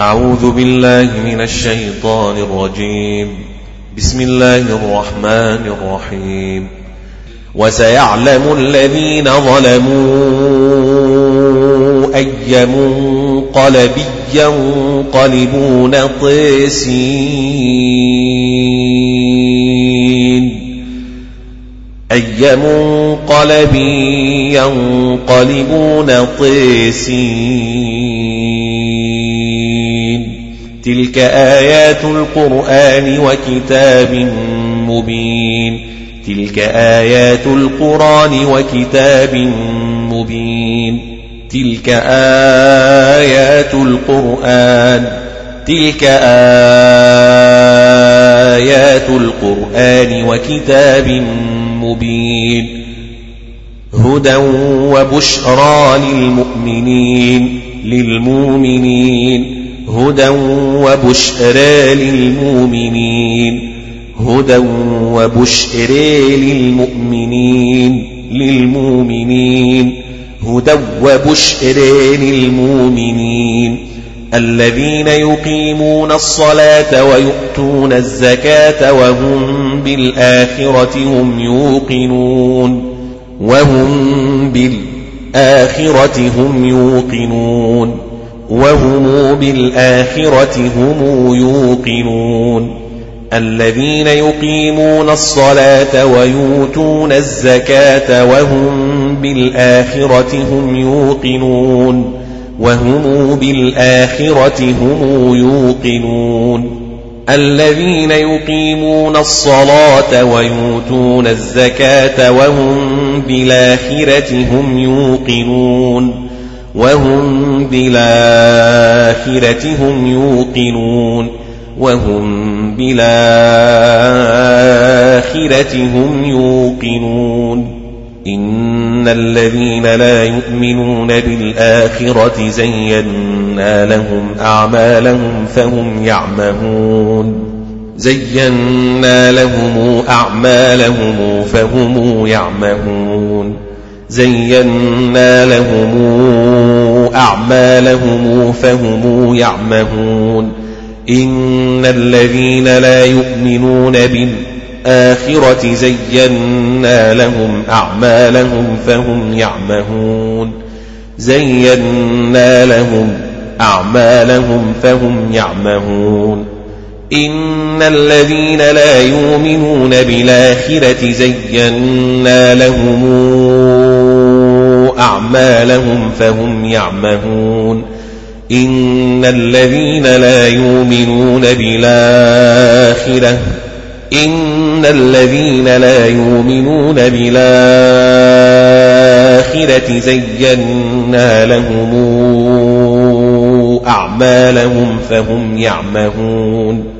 أعوذ بالله من الشيطان الرجيم. بسم الله الرحمن الرحيم. وسيعلم الذين ظلموا أي منقلب ينقلبون طيسين. أي منقلب ينقلبون طيسين. تلك آيات القرآن وكتاب مبين. تلك آيات القرآن وكتاب مبين. تلك آيات القرآن. تلك آيات القرآن وكتاب مبين. هدى وبشرى للمؤمنين للمؤمنين. هدى وبشرى للمؤمنين. هدى وبشرى للمؤمنين. للمؤمنين. هدى وبشرى للمؤمنين. الذين يقيمون الصلاة ويؤتون الزكاة وهم بالآخرة هم يوقنون. وهم بالآخرة هم يوقنون. وهم بالآخرة هم يوقنون. الذين يقيمون الصلاة ويؤتون الزكاة وهم بالآخرة هم يوقنون. وهم بالآخرة هم يوقنون. الذين يقيمون الصلاة ويؤتون الزكاة وهم بالآخرة هم يوقنون. وهم بالآخرة هم يوقنون وهم بالآخرة هم يوقنون إن الذين لا يؤمنون بالآخرة زينا لهم أعمالهم فهم يعمهون زينا لهم أعمالهم فهم يعمهون زينا لهم أعمالهم فهم يعمهون إن الذين لا يؤمنون بالآخرة زينا لهم أعمالهم فهم يعمهون زينا لهم أعمالهم فهم يعمهون إن الذين لا يؤمنون بالآخرة زينا لهم أعمالهم فهم يعمهون إن الذين لا يؤمنون بالآخرة إن الذين لا يؤمنون بالآخرة زينا لهم أعمالهم فهم يعمهون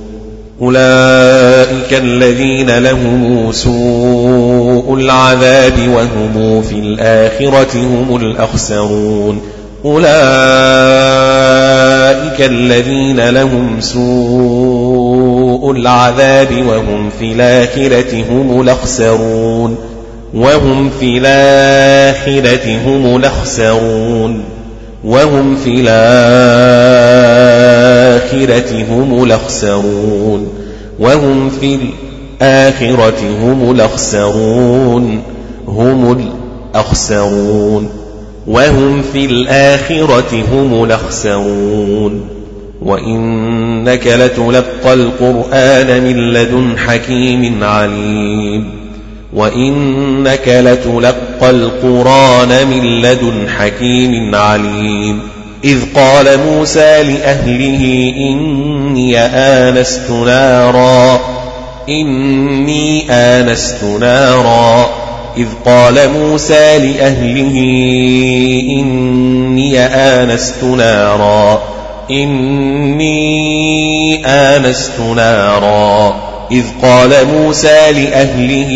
أولئك الذين لهم سوء العذاب وهم في الآخرة هم الأخسرون. أولئك الذين لهم سوء العذاب وهم في الآخرة هم الأخسرون. وهم في الآخرة هم الأخسرون. وهم في الآخرة هم الأخسرون. وهم في الآخرة هم الأخسرون هم الأخسرون. وهم في الآخرة هم الأخسرون. وإنك لتلقى القرآن من لدن حكيم عليم. وإنك لتلقى القرآن من لدن حكيم عليم. إذ قال موسى لأهله إني آنست نارا إني آنست نارا. إذ قال موسى لأهله إني آنست نارا إني آنست نارا. إذ قال موسى لأهله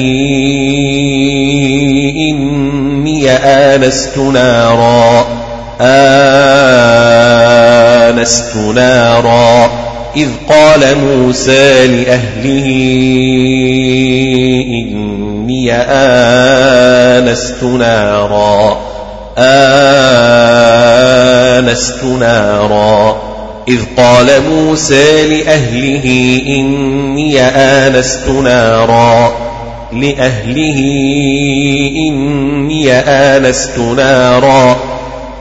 إني آنست نارا. آنست نارا. إذ قال موسى لأهله إني آنست نارا. آنست نارا. إذ قال موسى لأهله إني آنست نارا. لأهله إني آنست نارا.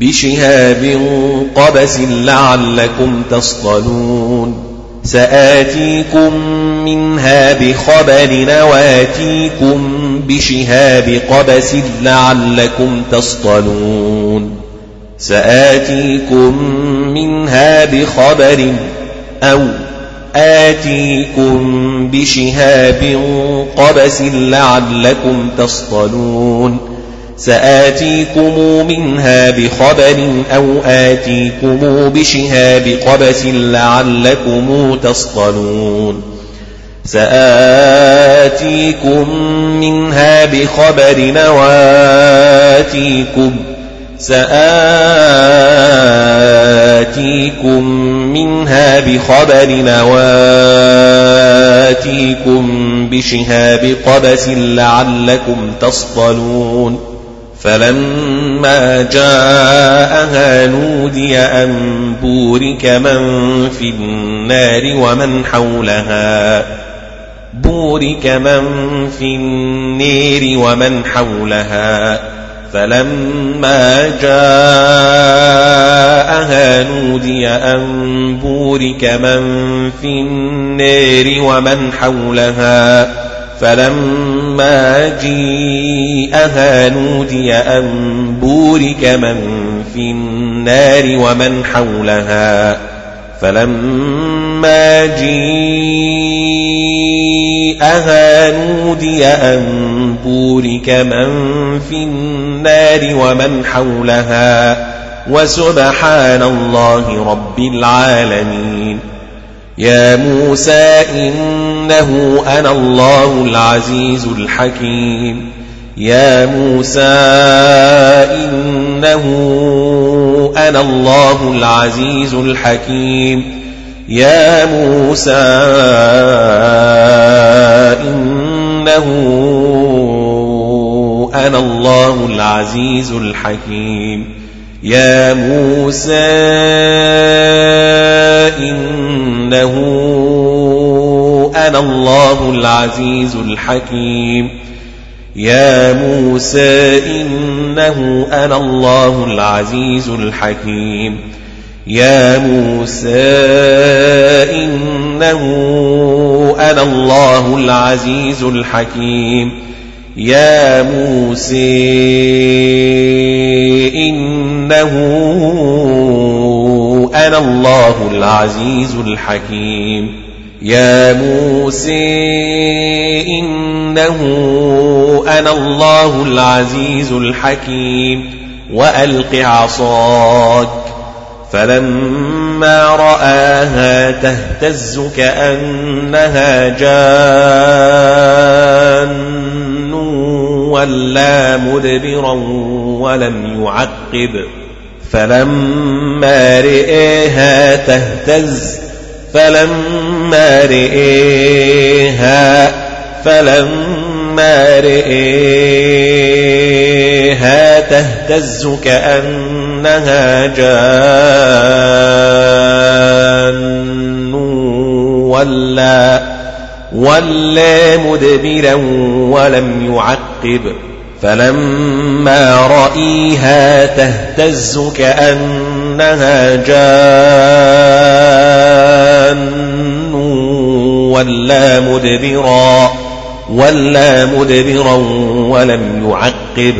بشهاب قبس لعلكم تصطلون سآتيكم منها بخبر نواتيكم بشهاب قبس لعلكم تصطلون سآتيكم منها بخبر أو آتيكم بشهاب قبس لعلكم تصطلون سآتيكم منها بخبر أو آتيكم بشهاب قبس لعلكم تصطلون. سآتيكم منها بخبر نواتيكم. سآتيكم منها بخبر نواتيكم بشهاب قبس لعلكم تصطلون. فلما جاءها نودي أن بورك من في النار ومن حولها. بورك من في النير ومن حولها. فلما جاءها نودي أن بورك من في النار ومن حولها. فلما جيءها نودي أن بورك من في النار ومن حولها فلما جيءها نودي أن بورك من في النار ومن حولها وسبحان الله رب العالمين يا موسى إنه أنا الله العزيز الحكيم. يا موسى إنه أنا الله العزيز الحكيم. يا موسى إنه أنا الله العزيز الحكيم. يا موسى إنه أنا الله العزيز الحكيم يا موسى إنه أنا الله العزيز الحكيم يا موسى إنه أنا الله العزيز الحكيم يا موسى إنه أنا الله العزيز الحكيم. يا موسى إنه أنا الله العزيز الحكيم. وألق عصاك فلما رآها تهتز كأنها جان. ولا مدبرا ولم يعقب فلما رئيها تهتز فلما رئيها فلما رئيها تهتز كأنها جان ولا ولا مدبرا ولم يعقب فلما رأيها تهتز كأنها جان ولا مدبرا ولا مدبرا ولم يعقب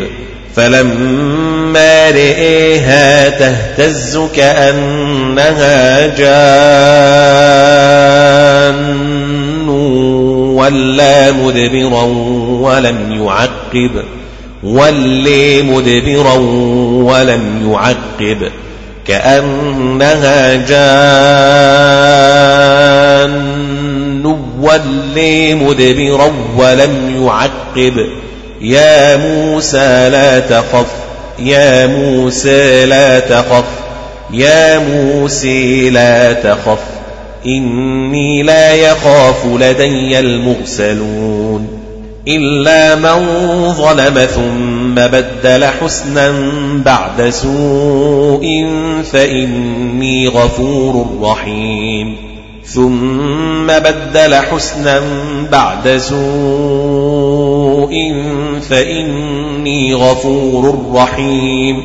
فلما رئيها تهتز كأنها جان ولا مدبرا ولم يعقب ولي مدبرا ولم يعقب كأنها جان ولي مدبرا ولم يعقب يا موسى لا تخف يا موسى لا تخف يا موسى لا تخف إني لا يخاف لدي المرسلون إلا من ظلم ثم بدل حسنا بعد سوء فإني غفور رحيم ثم بدل حسنا بعد سوء فإني غفور رحيم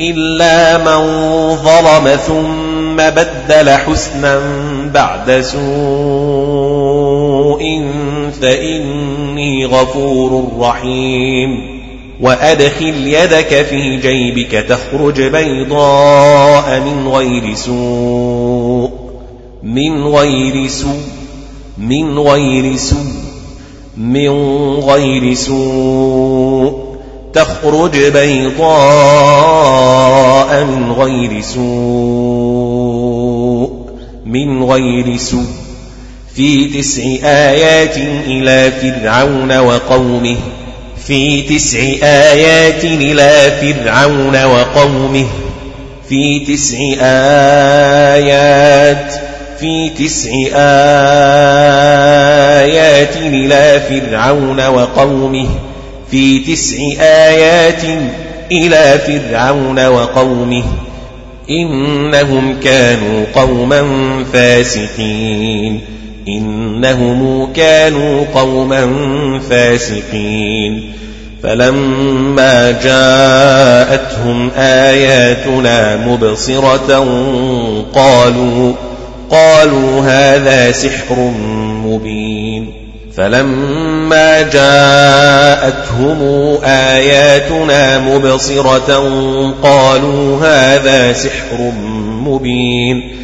إلا من ظلم ثم بدل حسنا بعد سوء فإني غفور رحيم. وأدخل يدك في جيبك تخرج بيضاء من غير سوء من غير سوء من غير سوء من غير سوء. تخرج بيضاء من غير سوء. من غير سوء. في تسع آيات إلى فرعون وقومه. في تسع آيات إلى فرعون وقومه. في تسع آيات في تسع آيات إلى فرعون وقومه. في تسع آيات إلى فرعون وقومه. إنهم كانوا قوما فاسقين. إنهم كانوا قوما فاسقين. فلما جاءتهم آياتنا مبصرة قالوا قالوا هذا سحر مبين. فلما جاءتهم آياتنا مبصرة قالوا هذا سحر مبين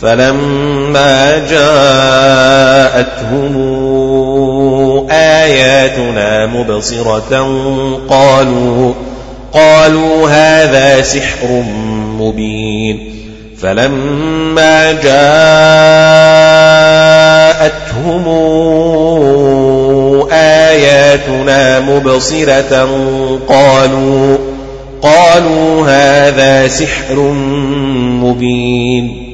فلما جاءتهم آياتنا مبصرة قالوا قالوا هذا سحر مبين فلما جاءتهم آياتنا مبصرة قالوا قالوا هذا سحر مبين.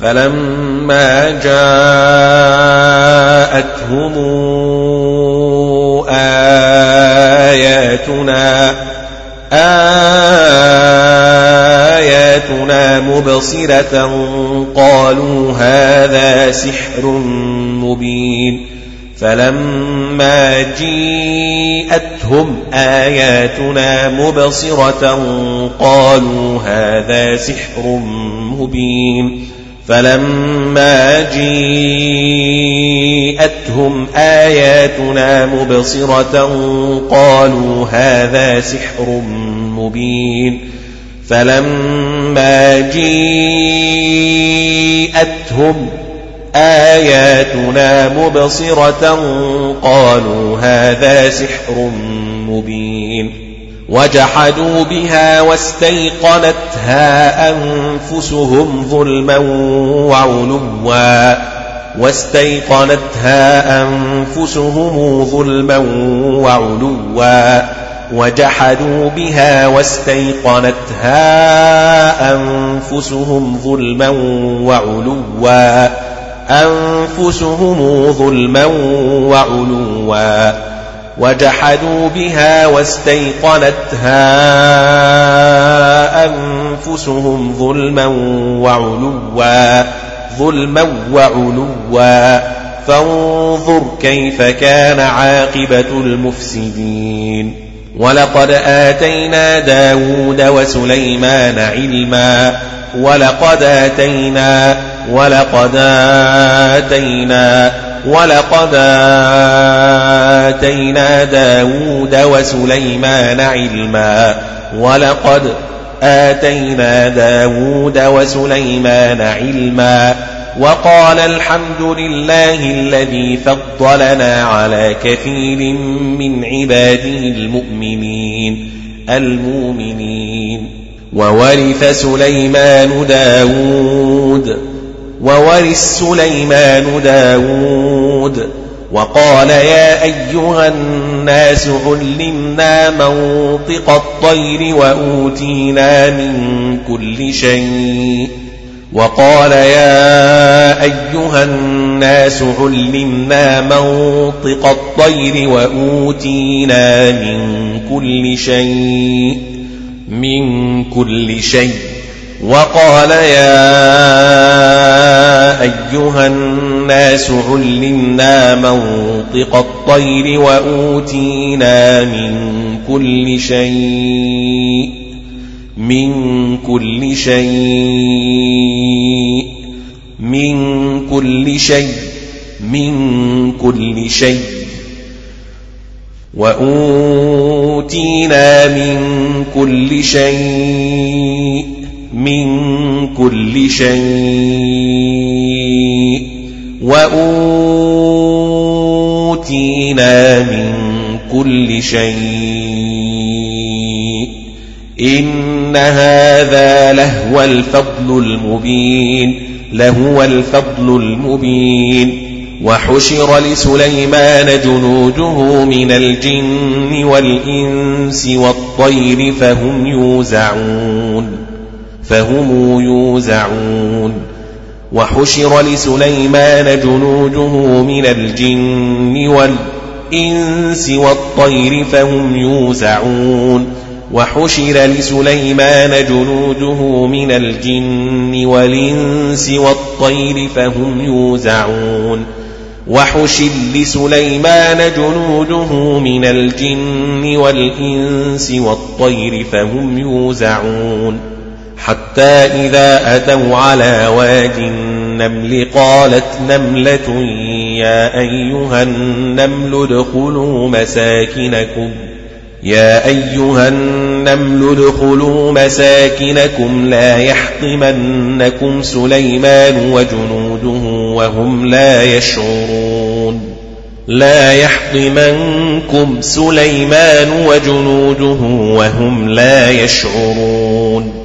فلما جاءتهم آياتنا آياتنا مبصرة قالوا هذا سحر مبين. فلما جيءتهم آياتنا مبصرة قالوا هذا سحر مبين فلما جيءتهم آياتنا مبصرة قالوا هذا سحر مبين فلما جيءتهم آياتنا مبصرة قالوا هذا سحر مبين وجحدوا بها واستيقنتها أنفسهم ظلما وعلوا واستيقنتها أنفسهم ظلما وعلوا وجحدوا بها واستيقنتها أنفسهم ظلما وعلوا أنفسهم ظلما وعلوا وجحدوا بها واستيقنتها أنفسهم ظلما وعلوا ظلما وعلوا. فانظر كيف كان عاقبة المفسدين. ولقد آتينا داود وسليمان علما ولقد آتينا ولقد آتينا ولقد آتينا داود وسليمان علما. ولقد آتينا داود وسليمان علما. وقال الحمد لله الذي فضلنا على كثير من عباده المؤمنين المؤمنين. وورث سليمان داود وورث سليمان داود وقال يا أيها الناس علمنا منطق الطير وأوتينا من كل شيء وقال يا أيها الناس علمنا منطق الطير وأوتينا من كل شيء من كل شيء وقال يا أيها الناس علمنا منطق الطير وأوتينا من كل شيء من كل شيء من كل شيء من كل شيء. وأوتينا من كل شيء. من كل شيء وأوتينا من كل شيء إن هذا لهو الفضل المبين لهو الفضل المبين. وحشر لسليمان جنوده من الجن والإنس والطير فهم يوزعون. فهم يوزعون وحشر لسليمان جنوده من الجن والإنس والطير فهم يوزعون وحشر لسليمان جنوده من الجن والإنس والطير فهم يوزعون وحشر لسليمان جنوده من الجن والإنس والطير فهم يوزعون حتى إذا أتوا على واد النمل قالت نملة يا أيها النمل ادخلوا مساكنكم. يا أيها النمل ادخلوا مساكنكم لا يحطمنكم سليمان وجنوده وهم لا يشعرون. لا يحطمنكم سليمان وجنوده وهم لا يشعرون.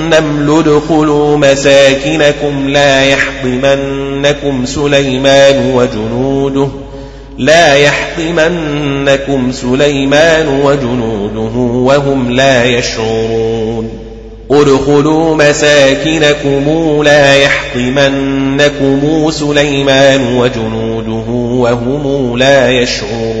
ادخلوا مساكنكم لا يحطمنكم سليمان وجنوده لا يحطمنكم سليمان وجنوده وهم لا يشعرون. ادخلوا مساكنكم لا يحطمنكم سليمان وجنوده وهم لا يشعرون.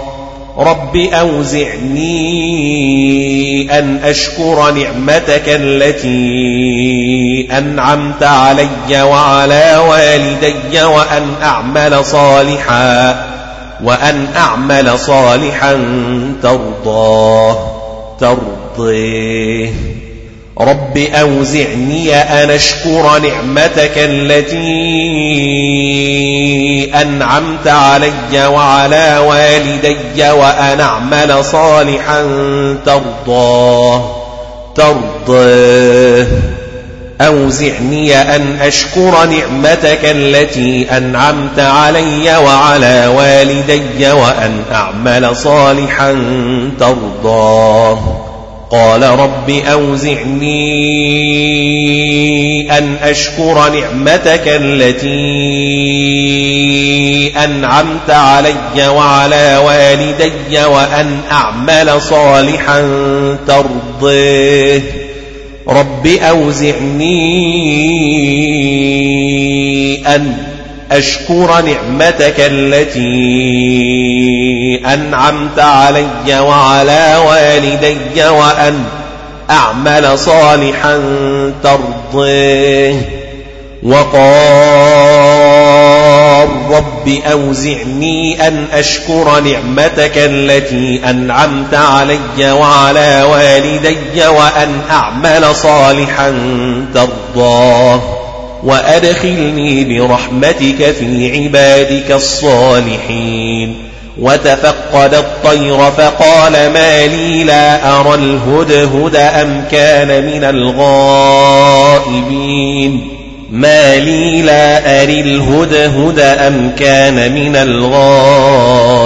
رب أوزعني أن أشكر نعمتك التي أنعمت علي وعلى والدي وأن أعمل صالحا وأن أعمل صالحا ترضاه ترضيه رب أوزعني أن أشكر نعمتك التي أنعمت علي وعلى والدي وأن أعمل صالحا ترضاه ترضاه أوزعني أن أشكر نعمتك التي أنعمت علي وعلى والدي وأن أعمل صالحا ترضاه قال رب أوزعني أن أشكر نعمتك التي أنعمت علي وعلى والدي وأن أعمل صالحا ترضيه. رب أوزعني أن أشكر نعمتك التي أنعمت علي وعلى والدي وأن أعمل صالحا ترضيه. وقال رب أوزعني أن أشكر نعمتك التي أنعمت علي وعلى والدي وأن أعمل صالحا ترضاه. وأدخلني برحمتك في عبادك الصالحين. وتفقد الطير فقال ما لي لا أرى الهدهد أم كان من الغائبين. ما لي لا أري الهدهد أم كان من الغائبين.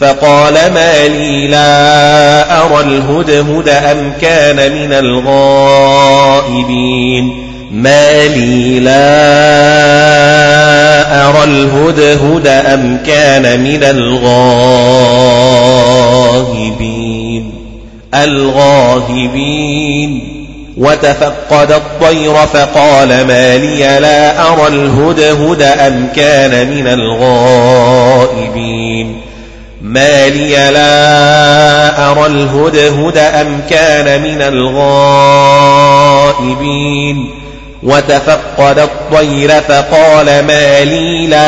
فقال ما لي لا أرى الهدهد أم كان من الغائبين. ما لي لا أرى الهدهد أم كان من الغاهبين. الغاهبين. وتفقد الطير فقال ما لي لا أرى الهدهد أم كان من الغائبين. ما لي لا أرى الهدهد أم كان من الغائبين. وتفقد الطير فقال ما لي لا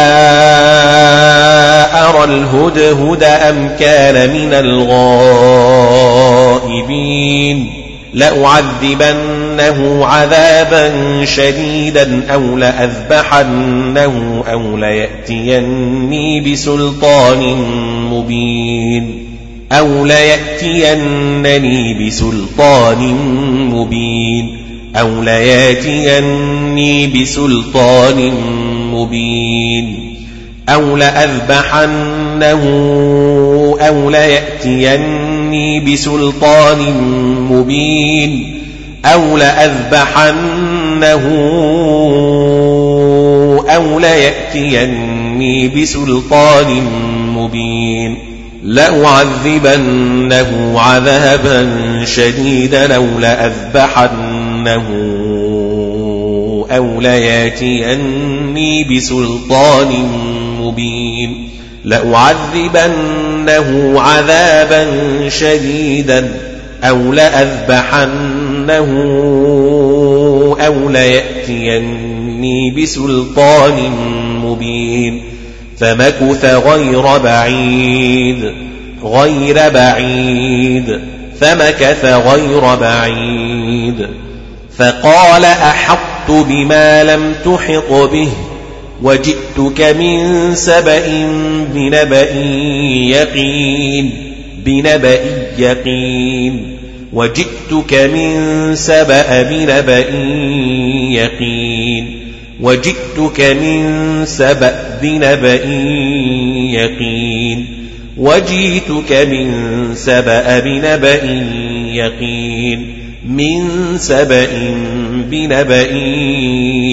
أرى الهدهد أم كان من الغائبين. لأعذبنه عذابا شديدا أو لأذبحنه أو ليأتيني بسلطان مبين. أو ليأتينني بسلطان مبين. أو لياتيني بسلطان مبين أو لأذبحنه أو ليأتيني بسلطان مبين أو لأذبحنه أو ليأتيني بسلطان مبين لأعذبنه عذابا شديدا أو لأذبحنه أو لياتيني بسلطان مبين لأعذبنه عذابا شديدا أو لأذبحنه أو ليأتيني بسلطان مبين فمكث غير بعيد غير بعيد فمكث غير بعيد. فقال أحط بما لم تحط به وجئتك من سبأ بنبأ يقين بنبأ يقين. وجئتك من سبأ بنبأ يقين وجئتك من سبأ بنبأ يقين. وجئتك من سبأ بنبأ يقين. من سبأ بنبأ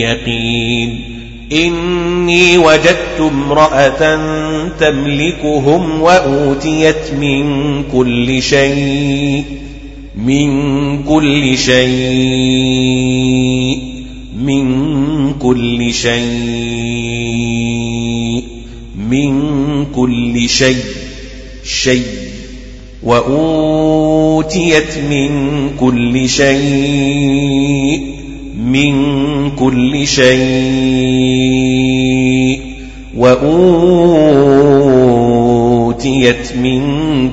يقين. إني وجدت امرأة تملكهم وأوتيت من كل شيء من كل شيء من كل شيء من كل شيء شيء وأوتيت من كل شيء من كل شيء. وأوتيت من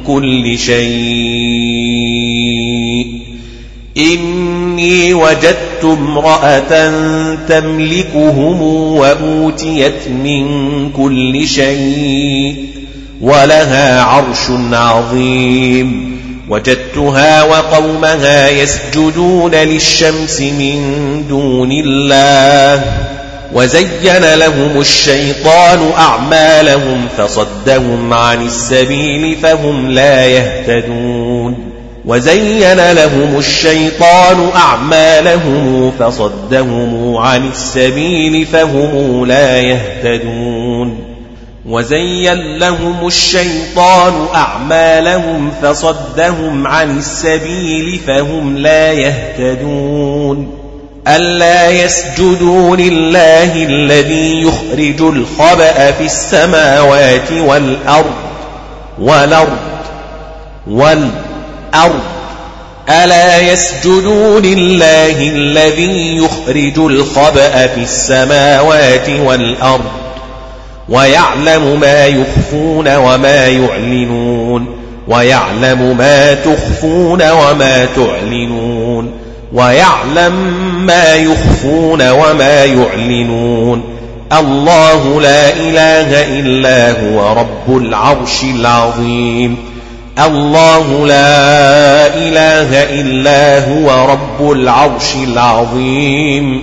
كل شيء. إني وجدت امرأة تملكهم وأوتيت من كل شيء. ولها عرش عظيم. وجدتها وقومها يسجدون للشمس من دون الله. وزين لهم الشيطان أعمالهم فصدهم عن السبيل فهم لا يهتدون. وزين لهم الشيطان أعمالهم فصدهم عن السبيل فهم لا يهتدون. وزين لهم الشيطان أعمالهم فصدهم عن السبيل فهم لا يهتدون ألا يسجدوا لله الذي يخرج الخبأ في السماوات والأرض والأرض والأرض. ألا يسجدوا لله الذي يخرج الخبأ في السماوات والأرض ويعلم ما يخفون وما يعلنون ويعلم ما تخفون وما تعلنون ويعلم ما يخفون وما يعلنون. الله لا إله إلا هو رب العرش العظيم. الله لا إله إلا هو رب العرش العظيم.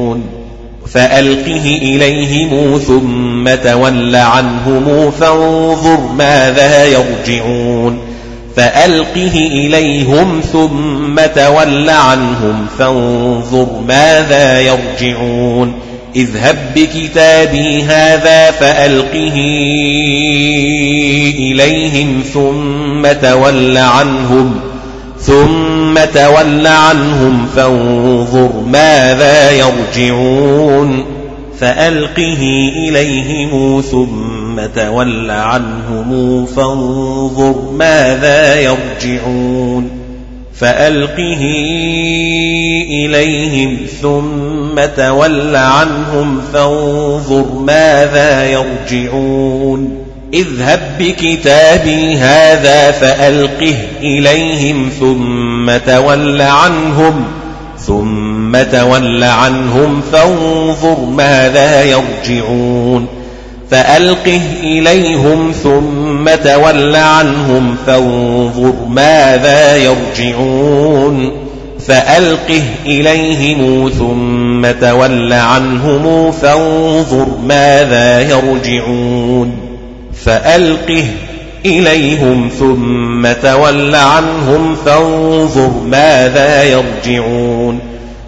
فألقه إليهم ثم تول عنهم فانظر ماذا يرجعون فألقه إليهم ثم تول عنهم فانظر ماذا يرجعون اذهب بكتابي هذا فألقه إليهم ثم تول عنهم ثم تول عنهم فانظر ماذا يرجعون فألقه إليهم ثم تول عنهم فانظر ماذا يرجعون فألقه إليهم ثم تول عنهم فانظر ماذا يرجعون اذهب بكتابي هذا فألقه إليهم ثم تول عنهم ثم تول عنهم فانظر ماذا يرجعون. فألقه إليهم ثم تول عنهم فانظر ماذا يرجعون. فألقه إليهم ثم تول عنهم فانظر ماذا يرجعون. فألقه إليهم ثم تول عنهم فانظر ماذا يرجعون.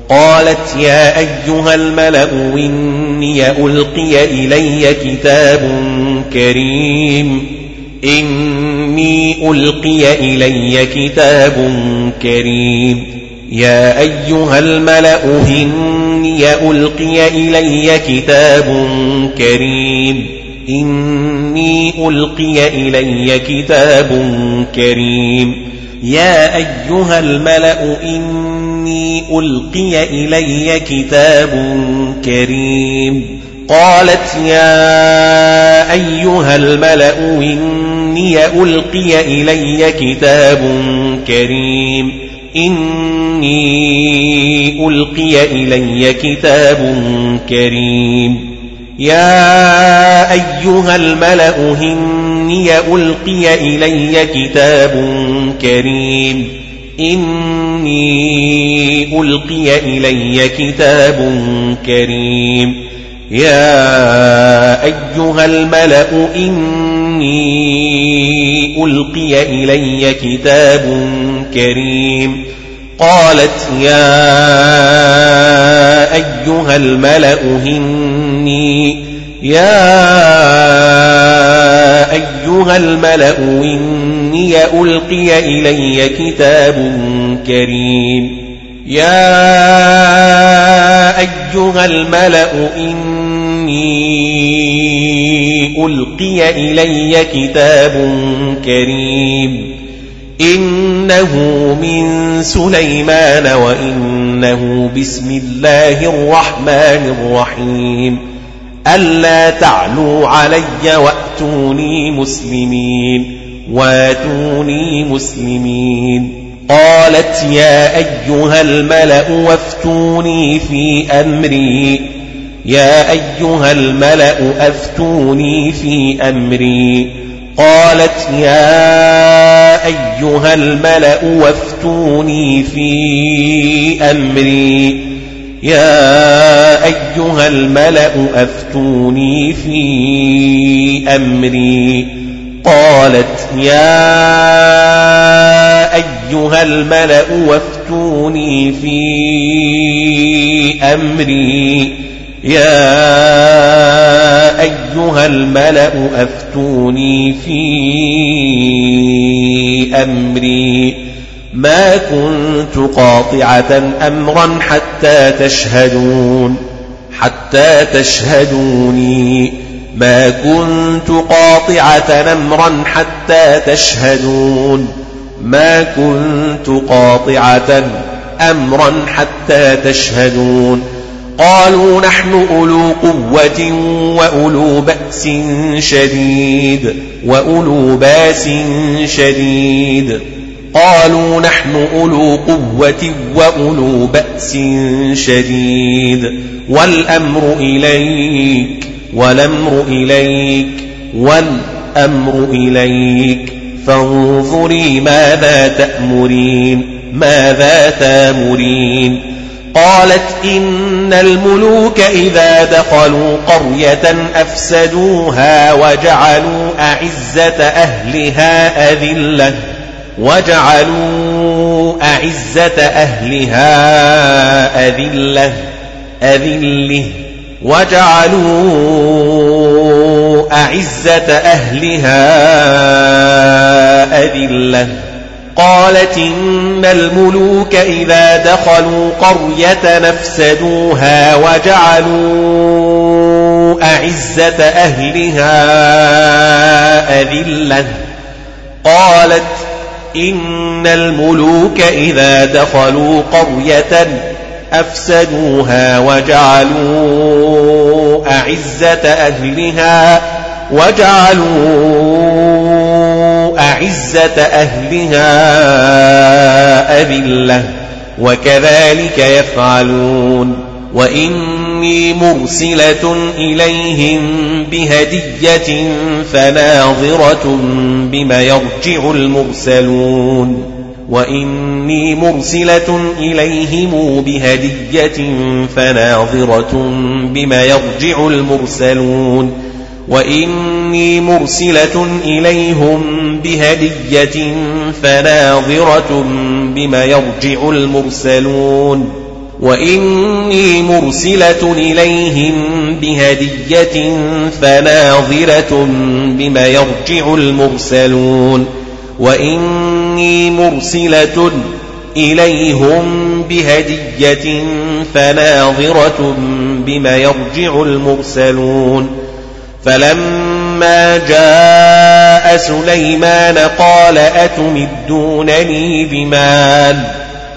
قالت يا أيها الملأ إني ألقي إلي كتاب كريم. إني ألقي إلي كتاب كريم. يا أيها الملأ إني ألقي إلي كتاب كريم. إني ألقي إلي كتاب كريم. يا أيها الملأ إني ألقي إلي كتاب كريم. قالت يا أيها الملأ إني ألقي إلي كتاب كريم. إني ألقي إلي كتاب كريم. يا أيها الملأ إني ألقي إلي كتاب كريم. إني ألقي إلي كتاب كريم. يا أيها الملأ إني ألقي إلي كتاب كريم. قالت يا أيها الملأ إني يا أيها الملأ إني ألقي إلي كتاب كريم. يا أيها الملأ إني ألقي إلي كتاب كريم. إنه من سليمان وإنه بسم الله الرحمن الرحيم. ألا تعلوا علي وأتوني مسلمين. واتوني مسلمين. قالت يا أيها الملأ وافتوني في أمري. يا أيها الملأ أفتوني في أمري. قالت يا أيها الملأ وافتوني في أمري. يا أيها الملأ أفتوني في أمري. قالت يا أيها الملأ وافتوني في أمري. يا أيها الملأ أفتوني في أمري. ما كنت قاطعة أمرا حتى تشهدون حتى تشهدوني. ما كنت قاطعة أمرا حتى تشهدون ما كنت قاطعة أمرا حتى تشهدون. قالوا نحن أولو قوة وأولو بأس شديد وأولو بأس شديد. قالوا نحن أولو قوة وأولو بأس شديد. والأمر إليك والأمر إليك والأمر إليك. فانظري ماذا تأمرين ماذا تامرين. قالت إن الملوك إذا دخلوا قرية أفسدوها وجعلوا أعزة أهلها أذلة وجعلوا أعزة أهلها أذلة أذلة وجعلوا أعزة أهلها أذلة قالت إن الملوك إذا دخلوا قرية نفسدوها وجعلوا أعزة أهلها أذلة. قالت إن الملوك إذا دخلوا قرية أفسدوها وجعلوا أعزة أهلها وجعلوا أعزة أهلها أذلة وكذلك يفعلون. وإني مرسلة إليهم بهدية فناظرة بما يرجع المرسلون. وإني مرسلة إليهم بهدية فناظرة بما يرجع المرسلون. وإني مرسلة إليهم بهدية فناظرة بما يرجع المرسلون وإني مرسلة إليهم بهدية فناظرة بما يرجع المرسلون وإني مرسلة إليهم بهدية فناظرة بما يرجع المرسلون فلما جاء سليمان قال أتمدونني بمال؟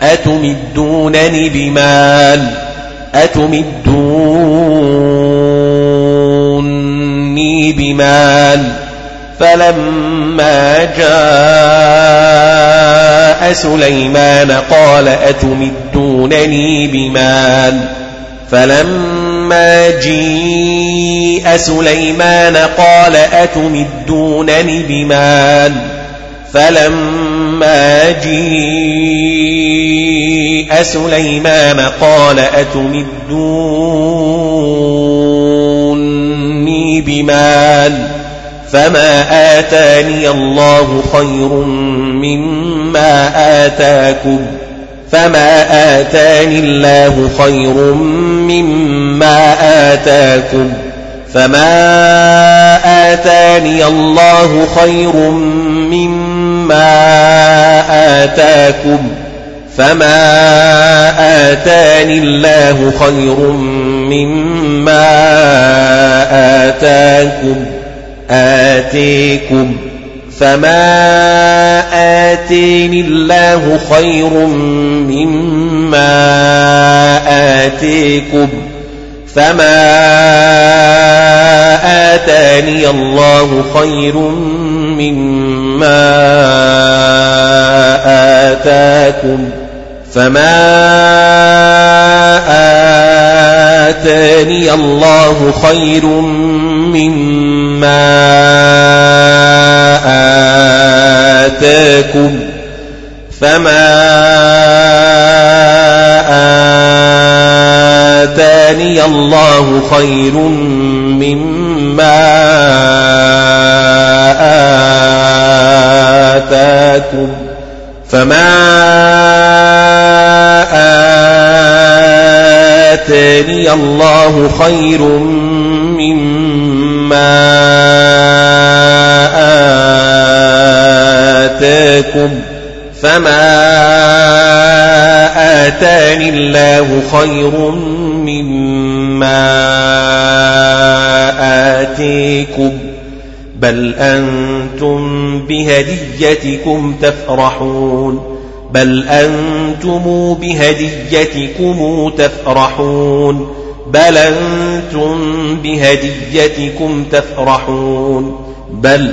أتمدونني بمال؟ أتمدوني بمال؟ فلما جاء سليمان قال أتمدونني بمال؟ فلما جيء سليمان قال أتمدونني بمال فلما جيء سليمان قال أتمدوني بمال فما آتاني الله خير مما آتاكم فما آتاني الله خير مما آتاكم فما آتاني الله خير مما آتاكم فما آتاني الله خير مما آتاكم آتيكم فما آتيني الله خير مما آتيكم فما آتاني الله خير مما آتاكم فما آتاني الله خير مما آتاكم فما آتاني الله خير مما آتاكم فما آتاني الله خير مما آتاكم فما آتاني الله خير مما آتيكم بل أنتم بهديتكم تفرحون بل أنتم بهديتكم تفرحون بل أنتم بهديتكم تفرحون بل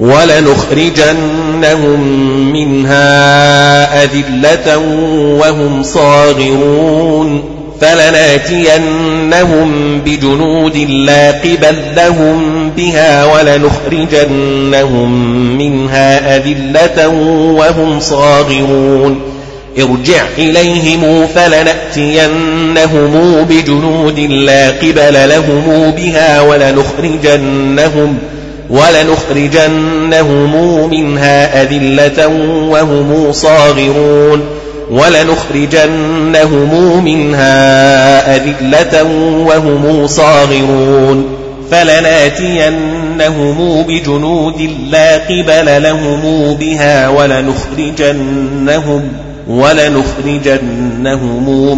ولنخرجنهم منها أذلة وهم صاغرون فلناتينهم بجنود لا قبل لهم بها ولنخرجنهم منها أذلة وهم صاغرون ارجع إليهم فلنأتينهم بجنود لا قبل لهم بها ولنخرجنهم ولنخرجنهم منها أذلة وهم صاغرون ولنخرجنهم منها أذلة وهم صاغرون فلناتينهم بجنود لا قبل لهم بها ولنخرجنهم ولنخرجنهم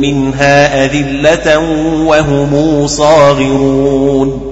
منها أذلة وهم صاغرون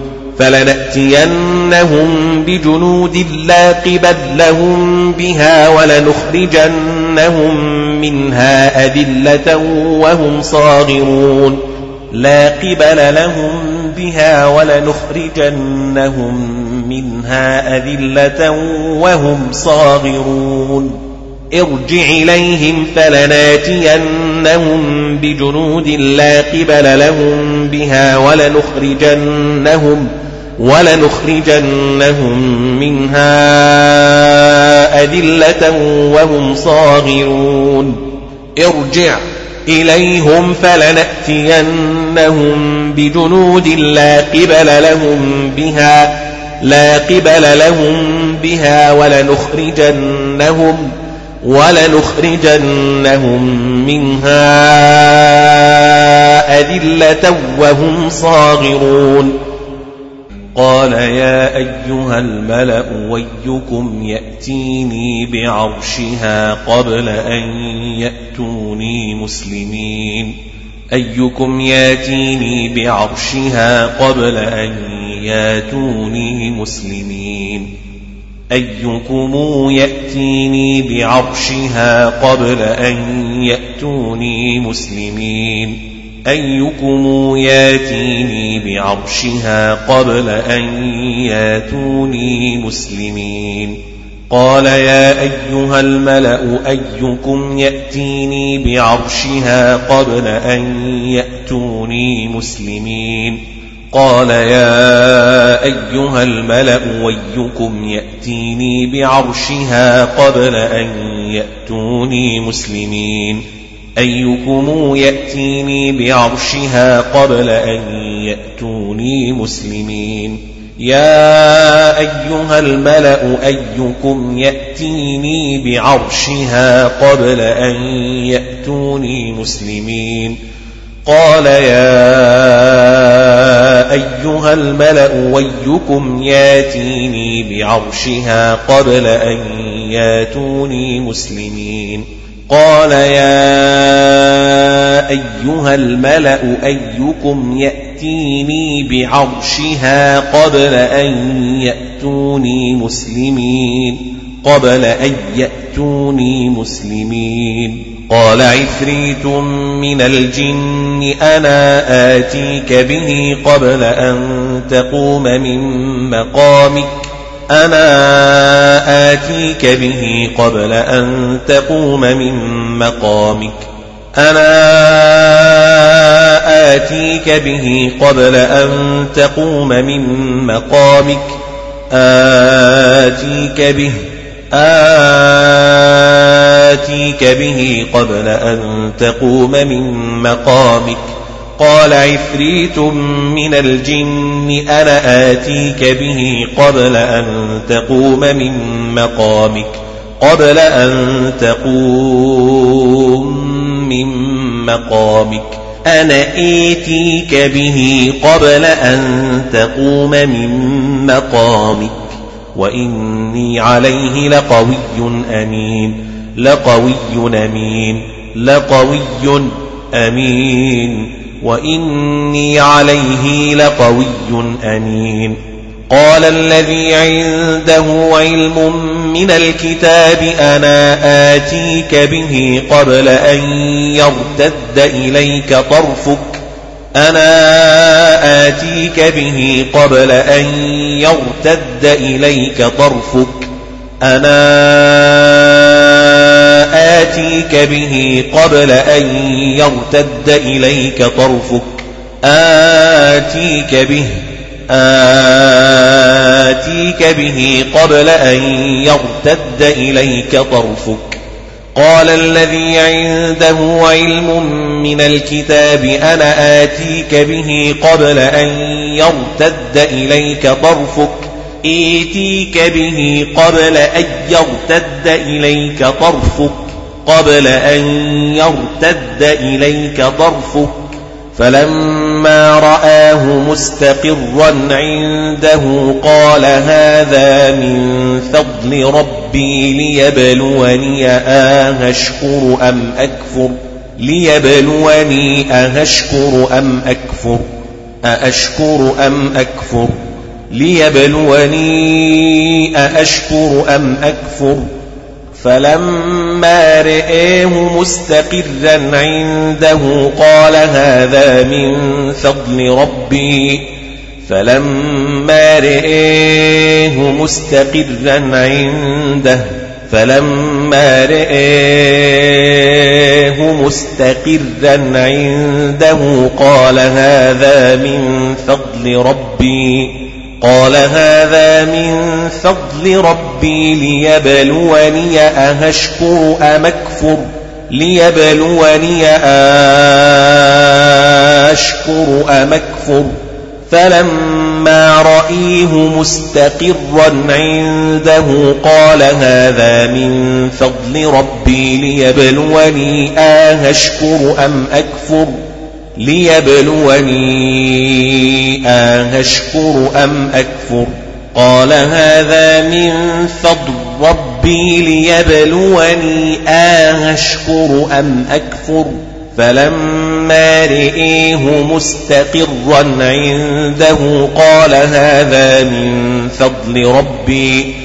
فلنأتينهم بجنود لا قبل لهم بها ولنخرجنهم منها أذلة وهم صاغرون. لا قبل لهم بها ولنخرجنهم منها أذلة وهم صاغرون. ارجع إليهم فلناتينهم بجنود لا قبل لهم بها ولنخرجنهم ولنخرجنهم منها أذلة وهم صاغرون. ارجع إليهم فلنأتينهم بجنود لا قبل لهم بها لا قبل لهم بها ولنخرجنهم ولنخرجنهم منها أذلة وهم صاغرون. قال يا أيها الملأ ويكم يأتيني بعرشها قبل أن يأتوني مسلمين. أيكم ياتيني بعرشها قبل أن ياتوني مسلمين. أيكم يأتيني بعرشها قبل أن يأتوني مسلمين. أيكم ياتيني بعرشها قبل أن ياتوني مسلمين؟ قال يا أيها الملأ أيكم يأتيني بعرشها قبل أن يأتوني مسلمين؟ قال يا أيها الملأ ويكم يأتيني بعرشها قبل أن يأتوني مسلمين؟ أيكم يأتيني بعرشها قبل أن يأتوني مسلمين؟ يا أيها الملأ أيكم يأتيني بعرشها قبل أن يأتوني مسلمين؟ قال يا أيها الملأ ويكم يأتيني بعرشها قبل أن يأتوني مسلمين؟ قال يا أيها الملأ أيكم يأتيني بعرشها قبل أن يأتوني مسلمين قبل أن يأتوني مسلمين. قال عفريت من الجن أنا آتيك به قبل أن تقوم من مقامك. أنا آتيك به قبل أن تقوم من مقامك أنا آتيك به قبل أن تقوم من مقامك آتيك به آتيك به قبل أن تقوم من مقامك قال عفريت من الجن أنا آتيك به قبل أن تقوم من مقامك قبل أن تقوم من مقامك. أنا آتيك به قبل أن تقوم من مقامك. وإني عليه لقوي أمين لقوي أمين لقوي أمين. وإني عليه لقوي أمين قال الذي عنده علم من الكتاب أنا آتيك به قبل أن يرتد إليك طرفك أنا آتيك به قبل أن يرتد إليك طرفك أنا آتيك به قبل أن يرتد إليك طرفك؟ آتيك به آتيك به قبل أن يرتد إليك طرفك؟ قال الذي عنده علم من الكتاب أنا آتيك به قبل أن يرتد إليك طرفك؟ إيتيك به قبل أن يرتد إليك طرفك قبل أن يرتد إليك طرفك. فلما رآه مستقرا عنده قال هذا من فضل ربي ليبلوني أهشكر أم أكفر؟ ليبلوني أهشكر أم أكفر؟ أأشكر أم أكفر؟ ليبلوني أأشكر أم أكفر فلما رئيه مستقرا عنده قال هذا من فضل ربي فلما رئيه مستقرا عنده فلما رئيه مستقرا عنده قال هذا من فضل ربي قال هذا من فضل ربي ليبلوني أهشكر أم أكفر ليبلوني أشكر أم أكفر فلما رأيه مستقرا عنده قال هذا من فضل ربي ليبلوني أهشكر أم أكفر ليبلوني أهشكر أم أكفر قال هذا من فضل ربي ليبلوني أهشكر أم أكفر فلما رئيه مستقرا عنده قال هذا من فضل ربي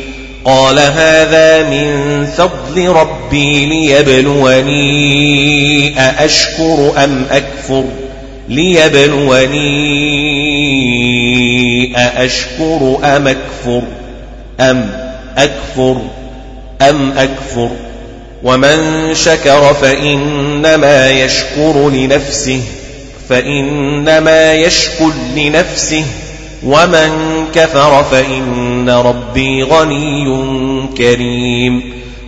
قال هذا من فضل ربي ليبلوني أأشكر أم أكفر؟ ليبلوني أأشكر أم أكفر؟ أم أكفر؟ أم أكفر؟ ومن شكر فإنما يشكر لنفسه فإنما يشكر لنفسه ومن كفر فإن ربي غني كريم.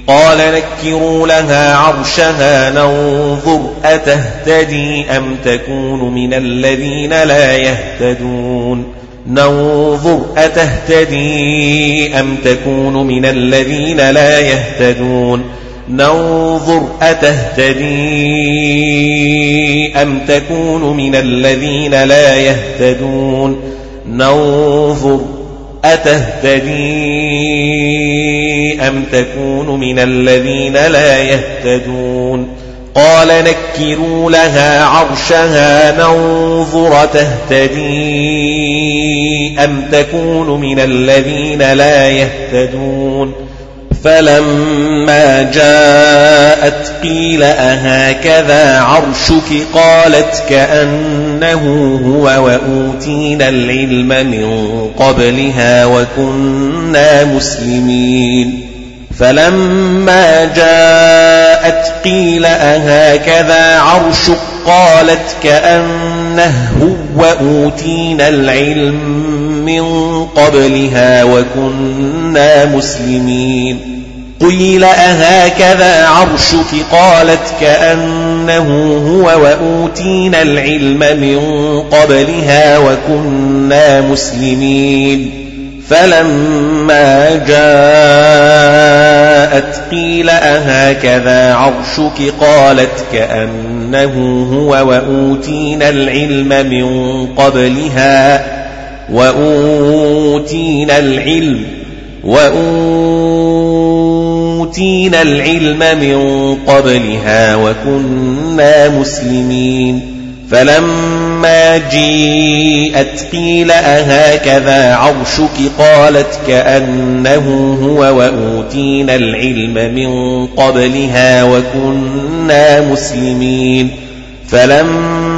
قال نكروا لها عرشها ننظر أتهتدي أم تكون من الذين لا يهتدون؟ ننظر أتهتدي أم تكون من الذين لا يهتدون؟ ننظر أتهتدي أم تكون من الذين لا يهتدون؟ ننظر أتهتدي أم تكون من الذين لا يهتدون؟ قال نكروا لها عرشها ننظر تهتدي أم تكون من الذين لا يهتدون؟ فلما جاءت قيل أهكذا عرشك قالت كأنه هو وأوتينا العلم من قبلها وكنا مسلمين فلما جاءت قيل أهكذا عرشك قالت كأنه هو وأوتينا العلم من قبلها وكنا مسلمين. قيل أهكذا عرشك؟ قالت كأنه هو وأوتينا العلم من قبلها وكنا مسلمين. فلما جاءت قيل أهكذا عرشك؟ قالت كأنه هو وأوتينا العلم من قبلها وأوتينا العلم وأوتينا العلم من قبلها وكنا مسلمين. فلما جيءت قيل أهكذا عرشك؟ قالت كأنه هو وأوتينا العلم من قبلها وكنا مسلمين. فلما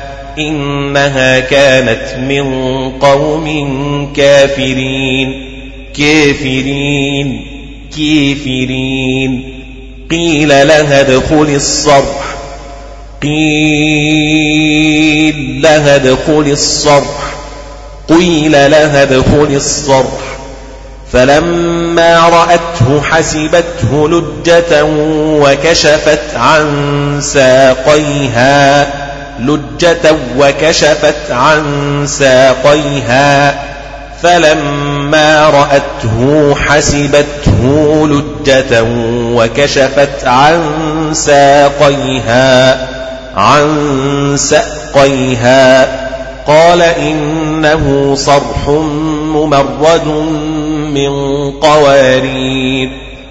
إنها كانت من قوم كافرين. كافرين. كافرين. قيل لها ادخل الصرح. قيل لها ادخل الصرح. قيل لها ادخل الصرح. فلما رأته حسبته لجة وكشفت عن ساقيها. لجة وكشفت عن ساقيها فلما رأته حسبته لجة وكشفت عن ساقيها عن ساقيها. قال إنه صرح ممرد من قوارير.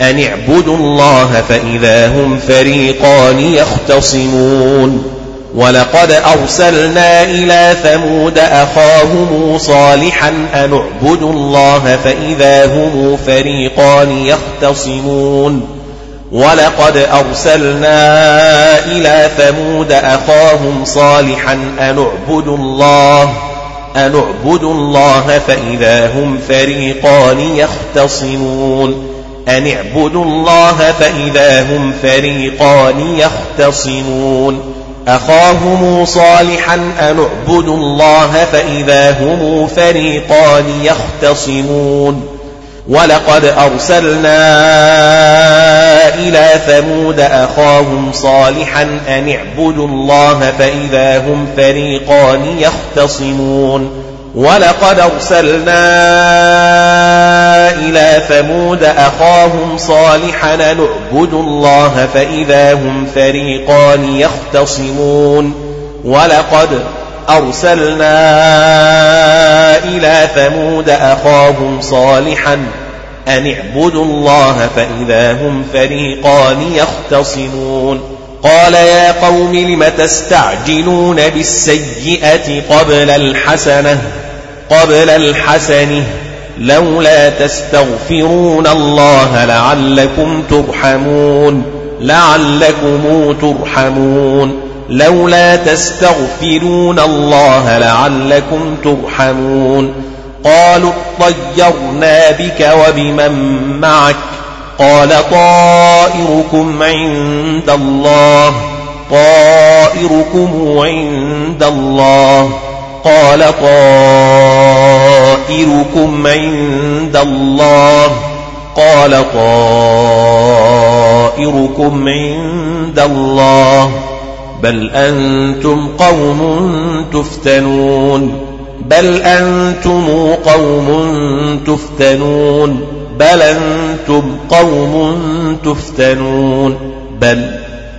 أن اعبدوا الله فإذا هم فريقان يختصمون. ولقد أرسلنا إلى ثمود أخاهم صالحا أن اعبدوا الله فإذا هم فريقان يختصمون. ولقد أرسلنا إلى ثمود أخاهم صالحا أن اعبدوا الله أن اعبدوا الله فإذا هم فريقان يختصمون. أن اعبدوا الله فإذا هم فريقان يختصمون أخاهم صالحا أن اعبدوا الله فإذا هم فريقان يختصمون ولقد أرسلنا إلى ثمود أخاهم صالحا أن اعبدوا الله فإذا هم فريقان يختصمون ولقد أرسلنا إلى ثمود أخاهم صالحا أن اعبدوا الله فإذا هم فريقان يختصمون ولقد أرسلنا إلى ثمود أخاهم صالحا أن اعبدوا الله فإذا هم فريقان يختصمون قال يا قوم لم تستعجلون بالسيئة قبل الحسنة قبل الحسنة لولا تستغفرون الله لعلكم ترحمون. لعلكم ترحمون. لولا تستغفرون الله لعلكم ترحمون. قالوا اطيرنا بك وبمن معك. قال طائركم عند الله. طائركم عند الله. قال طائركم عند الله. قال طائركم عند الله. بل أنتم قوم تفتنون. بل أنتم قوم تفتنون. بل أنتم قوم تفتنون. بل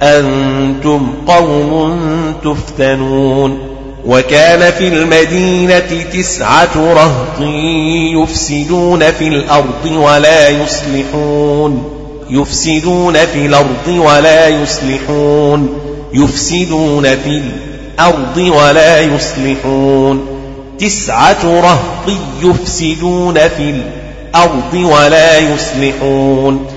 أنتم قوم تفتنون. وكان في المدينة تسعة رهط يفسدون في الأرض ولا يصلحون. يفسدون في الأرض ولا يصلحون. يفسدون في الأرض ولا يصلحون. تسعة رهط يفسدون في الأرض ولا يصلحون.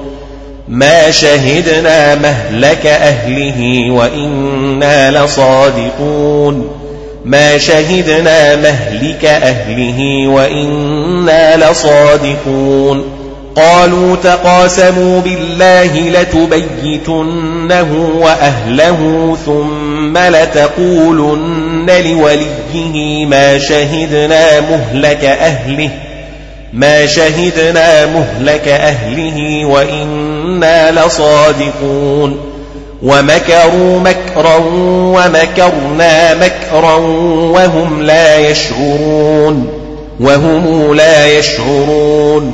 ما شهدنا مهلك أهله وإنا لصادقون. ما شهدنا مهلك أهله وإنا لصادقون. قالوا تقاسموا بالله لتبيتنه وأهله ثم لتقولن لوليه ما شهدنا مهلك أهله. ما شهدنا مهلك أهله وإنا لصادقون ومكروا مكرا ومكرنا مكرا وهم لا يشعرون وهم لا يشعرون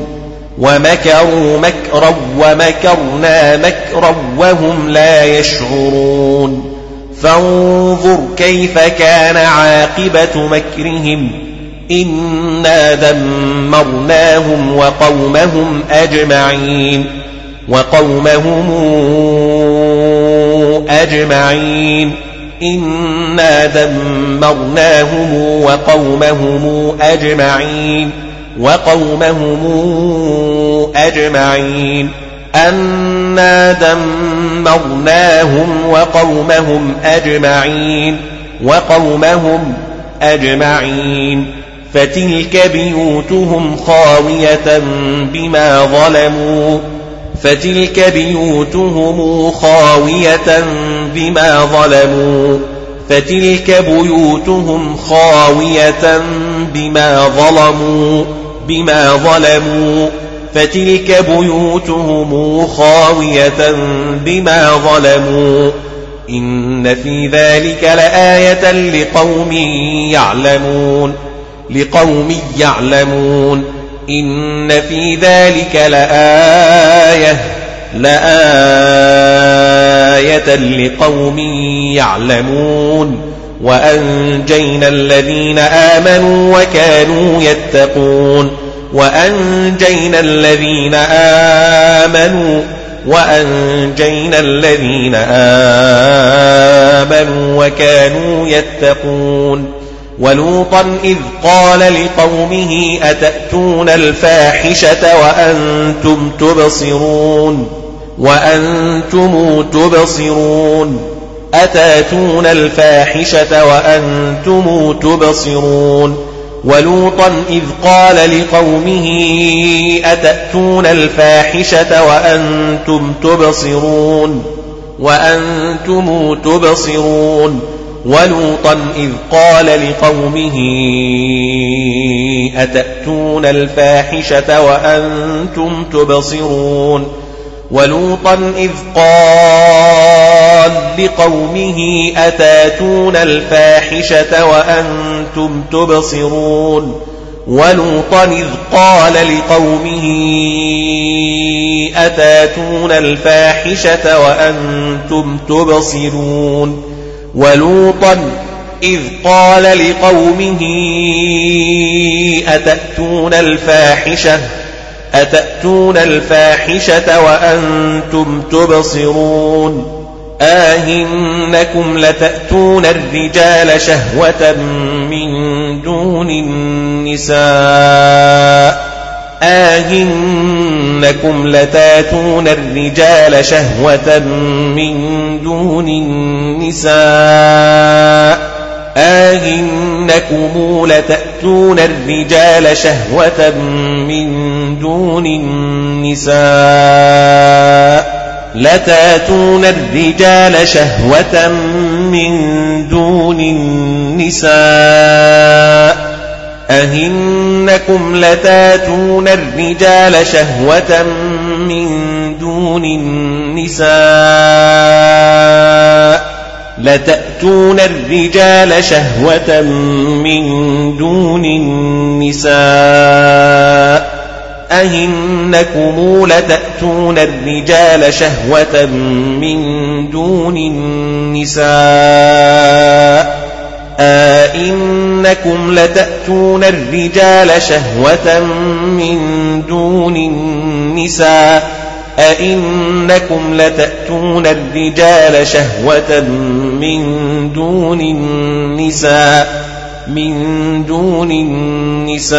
ومكروا مكرا ومكرنا مكرا وهم لا يشعرون فانظر كيف كان عاقبة مكرهم إنا دمرناهم وقومهم أجمعين وقومهم أجمعين. إنا دمرناهم وقومهم أجمعين. وقومهم أجمعين. أنا دمرناهم وقومهم أجمعين. وقومهم أجمعين. فتلك بيوتهم خاوية بما ظلموا. فتلك بيوتهم خاوية بما ظلموا. فتلك بيوتهم خاوية بما ظلموا بما ظلموا. فتلك بيوتهم خاوية بما ظلموا. إن في ذلك لآية لقوم يعلمون لقوم يعلمون. إن في ذلك لآية لآية لقوم يعلمون. وأنجينا الذين آمنوا وكانوا يتقون. وأنجينا الذين آمنوا وأنجينا الذين آمنوا وكانوا يتقون. ولوطا إذ قال لقومه أتأتون الفاحشة وأنتم تبصرون؟ وأنتم تبصرون؟ أتأتون الفاحشة وأنتم تبصرون؟ ولوطا إذ قال لقومه أتأتون الفاحشة وأنتم تبصرون؟ وأنتم تبصرون؟ ولوطا إذ قال لقومه أتأتون الفاحشة وأنتم تبصرون؟ ولوطا إذ قال لقومه أتأتون الفاحشة وأنتم تبصرون؟ ولوطا إذ قال لقومه أتأتون الفاحشة وأنتم تبصرون؟ ولوطا إذ قال لقومه أتأتون الفاحشة؟ أتأتون الفاحشة وأنتم تبصرون؟ آهنكم لتأتون الرجال شهوة من دون النساء. آهنكم لتاتون الرجال شهوة من دون النساء. آهنكم لتأتون الرجال شهوة من دون النساء. لتاتون الرجال شهوة من دون النساء. أهنكم لتاتون الرجال شهوة من دون النساء لتأتون الرجال شهوة من دون النساء أهنكم لتأتون الرجال شهوة من دون النساء أئنكم لتأتون الرجال شهوة من دون النساء أئنكم لتأتون الرجال شهوة من دون النساء من دون النساء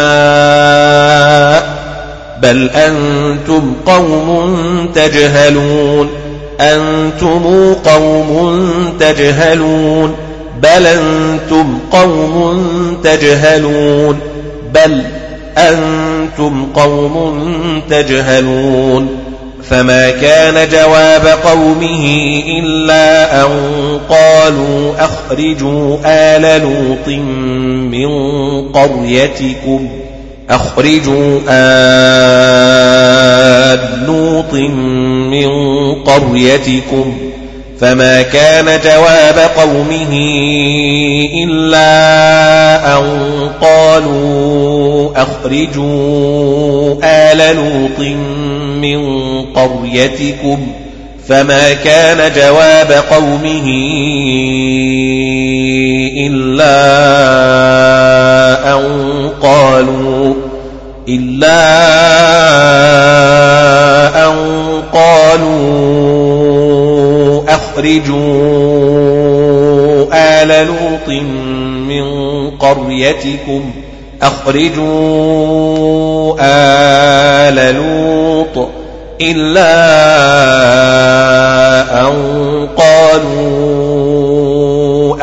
بل أنتم قوم تجهلون أنتم قوم تجهلون بل أنتم قوم تجهلون بل أنتم قوم تجهلون فما كان جواب قومه إلا أن قالوا أخرجوا آل لوط من قريتكم أخرجوا آل لوط من قريتكم فما كان جواب قومه إلا أن قالوا أخرجوا آل لوط من قريتكم فما كان جواب قومه إلا أن قالوا إلا أن قالوا أخرجوا آل لوط من قريتكم. أخرجوا آل لوط إلا أن قالوا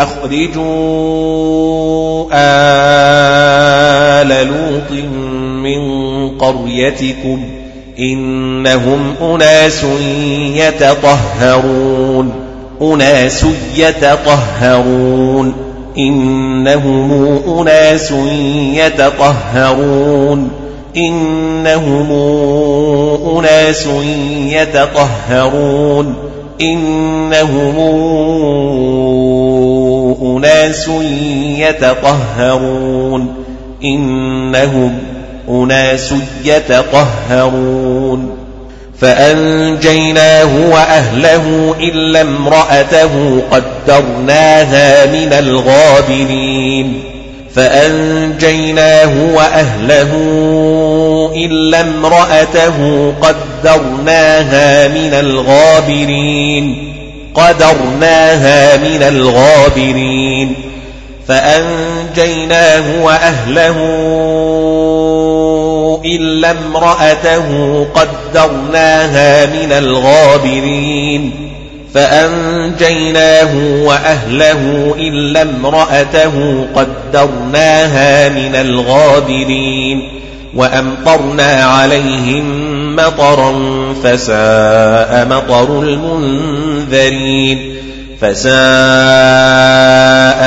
أخرجوا آل لوط من قريتكم. إنهم أناس يتطهرون. أناس يتطهرون إنهم أناس يتطهرون. إنهم أناس يتطهرون. إنهم أناس يتطهرون. إنهم أناس يتطهرون. فأنجيناه وأهله إلا امرأته قدرناها من الغابرين. فأنجيناه وأهله إلا امرأته قدرناها من الغابرين. قدرناها من الغابرين. فأنجيناه وأهله إلا امرأته قدرناها من الغابرين. فأنجيناه وأهله إلا امرأته قدرناها من الغابرين. وأمطرنا عليهم مطرا فساء مطر المنذرين. فساء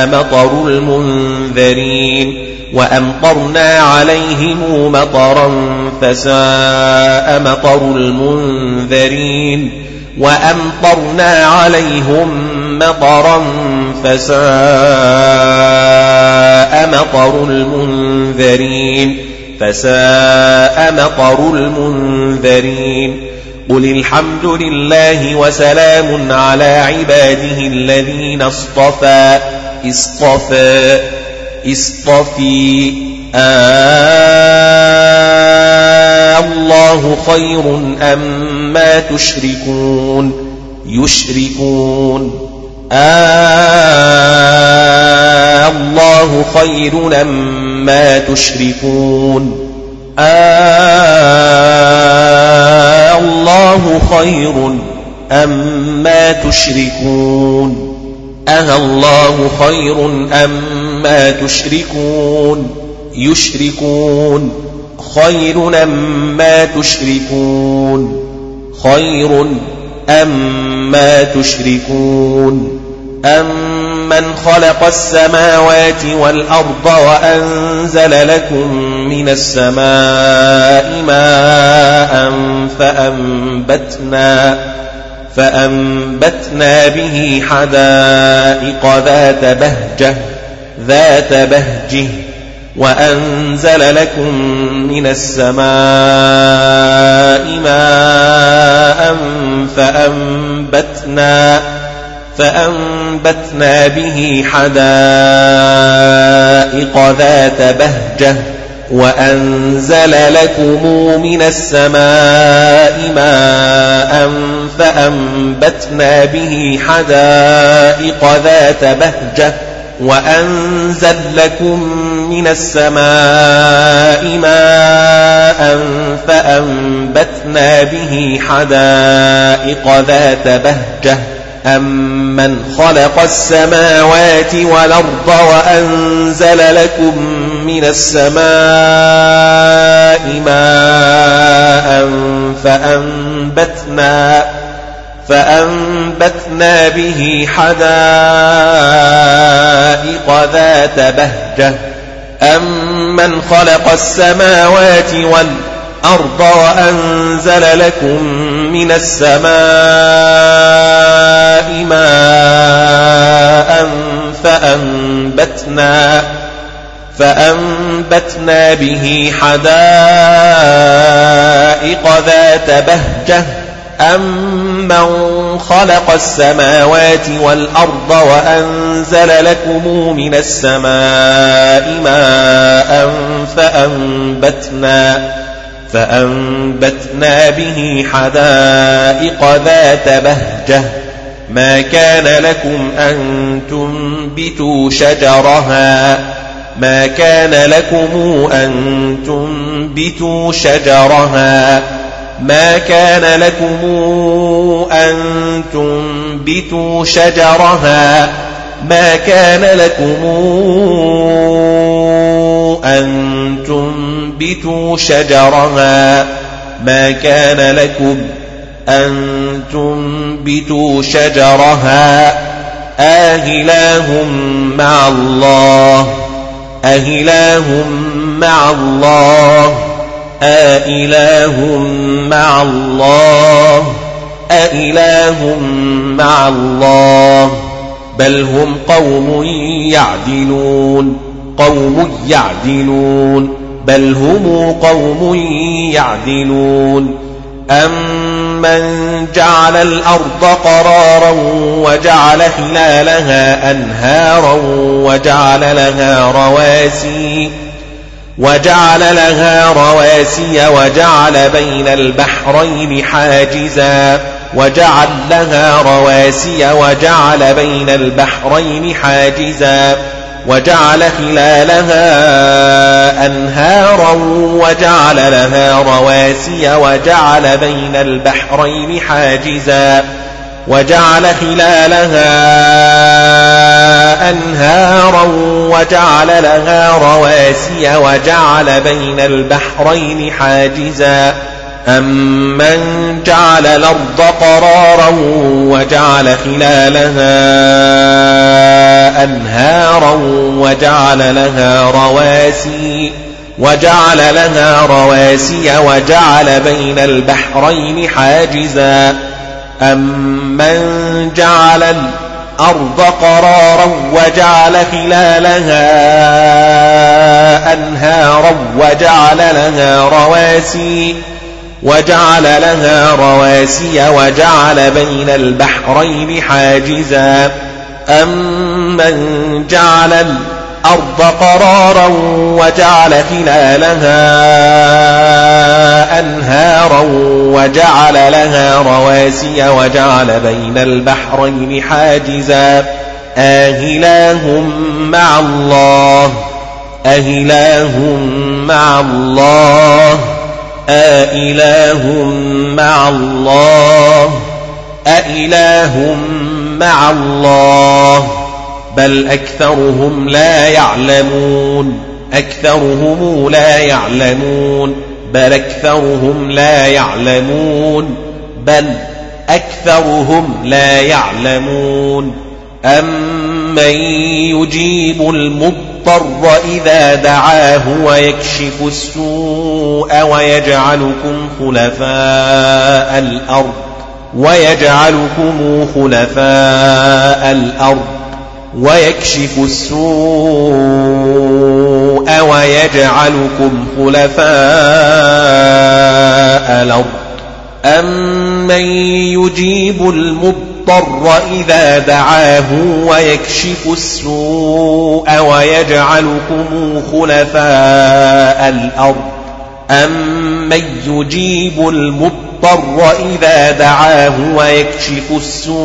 مطر المنذرين. وأمطرنا عليهم مطرا فساء مطر المنذرين وأمطرنا عليهم مطرا فساء مطر المنذرين فساء مطر المنذرين قل الحمد لله وسلام على عباده الذين اصطفى اصطفى اصطفي آه الله خير أم ما تشركون؟ يشركون. الله خير أم ما تشركون؟ الله خير أم ما تشركون؟ أه الله خير أم ما تشركون يشركون خير أم ما تشركون خير أم ما تشركون أمن خلق السماوات والأرض وأنزل لكم من السماء ماء فأنبتنا فأنبتنا به حدائق ذات بهجة ذات بهجه وأنزل لكم من السماء ماء فأنبتنا فأنبتنا به حدائق ذات بهجة وأنزل لكم من السماء ماء فأنبتنا به حدائق ذات بهجة وأنزل لكم من السماء ماء فأنبتنا به حدائق ذات بهجة. أمن خلق السماوات والأرض وأنزل لكم من السماء ماء فأنبتنا فأنبتنا به حدائق ذات بهجة. أمن خلق السماوات والأرض وأنزل لكم من السماء ماء فأنبتنا فأنبتنا به حدائق ذات بهجة. أمن خلق السماوات والأرض وأنزل لكم من السماء ماء فأنبتنا فأنبتنا به حدائق ذات بهجة ما كان لكم أن تنبتوا شجرها ما كان لكم أن تنبتوا شجرها ما كان لكم أن تنبتوا شجرها ما كان لكم أن تنبتوا شجرها ما كان لكم أن تنبتوا شجرها آهله مع الله أهله مع الله أإله مع الله أإله مع الله. بل هم قوم يعدلون قوم يعدلون. بل هم قوم يعدلون. أم أمن جعل الأرض قرارا وجعل خلالها أنهارا وجعل لها رواسي وجعل لها رواسي وجعل بين البحرين حاجزا. وجعل لها رواسي وجعل بين البحرين حاجزا. وجعل خلالها أنهارا وجعل لها رواسي وجعل بين البحرين حاجزا. وجعل خلالها أنهارا وجعل لها رواسي وجعل بين البحرين حاجزا. أمن جعل الأرض قرارا وجعل خلالها أنهارا وجعل لها رواسي. وجعل لها رواسي وجعل بين البحرين حاجزا. أمن جعل الأرض قرارا وجعل خلالها أنهارا وجعل لها رواسي وجعل لها رواسي وجعل بين البحرين حاجزا أمن جعل الأرض قرارا وجعل خلالها أنهارا وجعل لها رواسي وجعل بين البحرين حاجزا. آهله مع الله. أهله مع الله. أإله مع الله. أإله مع الله. بل أكثرهم لا يعلمون أكثرهم لا يعلمون بل أكثرهم لا يعلمون بل أكثرهم لا يعلمون أمن يجيب المضطر إذا دعاه ويكشف السوء ويجعلكم خلفاء الأرض ويجعلكم خلفاء الأرض ويكشف السوء ويجعلكم خلفاء الأرض. أمن يجيب المضطر إذا دعاه ويكشف السوء ويجعلكم خلفاء الأرض؟ أمن يجيب المضطر المضطر إذا دعاه ويكشف السوء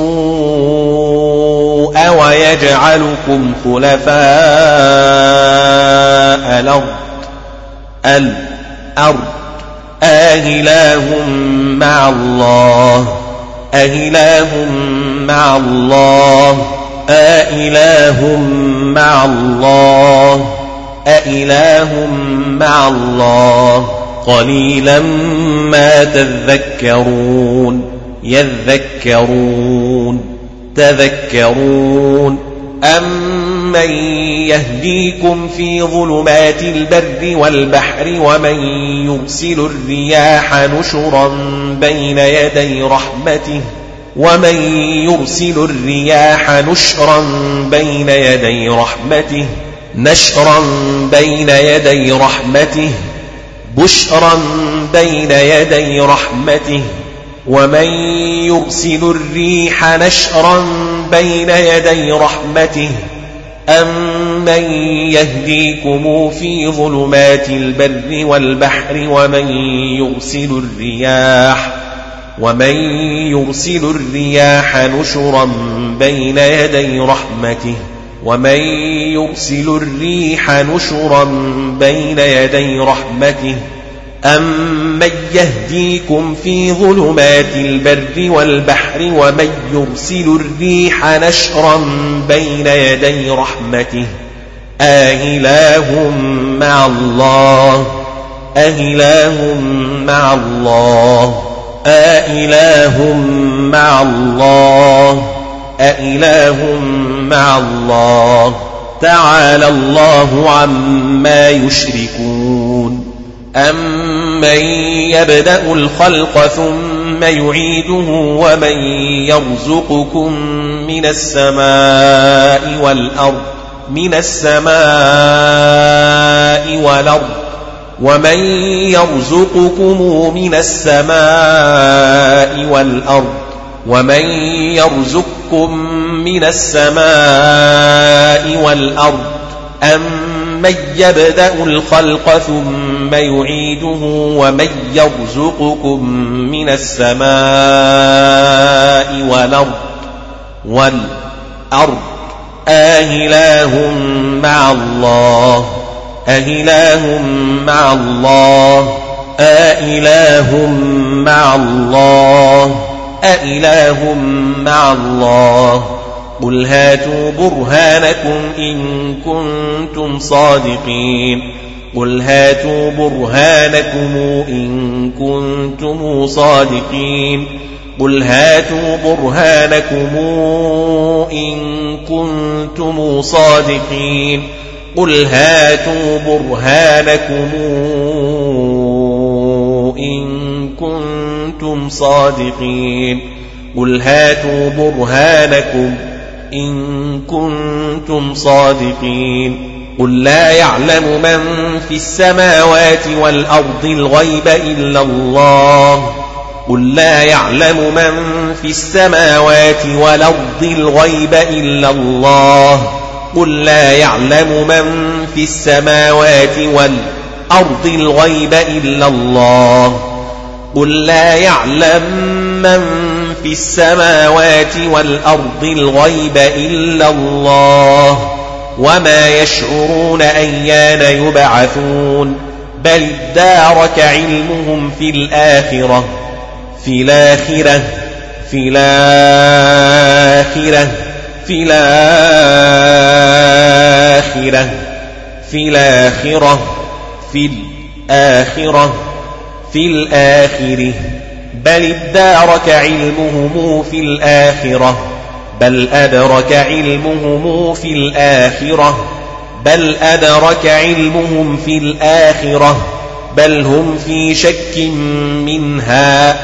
ويجعلكم خلفاء الأرض. الأرض. أهله مع الله. أهله مع الله. أإله مع الله. أإله مع الله. قليلا ما تذكرون يذكرون تذكرون أمن يهديكم في ظلمات البر والبحر ومن يرسل الرياح نشرا بين يدي رحمته ومن يرسل الرياح نشرا بين يدي رحمته نشرا بين يدي رحمته بشرا بين يدي رحمته ومن يرسل الريح نشرا بين يدي رحمته أمن يهديكم في ظلمات البر والبحر ومن يرسل الرياح ومن يرسل الرياح نشرا بين يدي رحمته. ومن يرسل الريح نشرا بين يدي رحمته أمن يهديكم في ظلمات البر والبحر ومن يرسل الريح نشرا بين يدي رحمته آهله مع الله أهله مع الله آإله مع الله أإله مع الله تعالى الله عما يشركون أمن يبدأ الخلق ثم يعيده ومن يرزقكم من السماء والأرض من السماء والأرض ومن يرزقكم من السماء والأرض ومن يرزقكم من السماء والأرض أمن يبدأ الخلق ثم يعيده ومن يرزقكم من السماء والأرض والأرض آهله مع الله أإله مع الله أإله مع الله أإله مع الله. قل هاتوا برهانكم إن كنتم صادقين. قل هاتوا برهانكم إن كنتم صادقين. قل هاتوا برهانكم إن كنتم صادقين. قل هاتوا برهانكم إن كنتم صادقين. قل هاتوا برهانكم إن كنتم صادقين. قل لا يعلم من في السماوات والأرض الغيب إلا الله. قل لا يعلم من في السماوات والأرض الغيب إلا الله. قل لا يعلم من في السماوات والأرض الغيب إلا الله. قل لا يعلم من في السماوات والأرض الغيب إلا الله وما يشعرون أيان يبعثون بل ادارك علمهم في الآخرة في الآخرة في الآخرة في الآخرة في الآخرة في الآخرة. في الآخرة بل ادارك علمهم في الآخرة. بل أدرك علمهم في الآخرة. بل أدرك علمهم في الآخرة. بل هم في شك منها.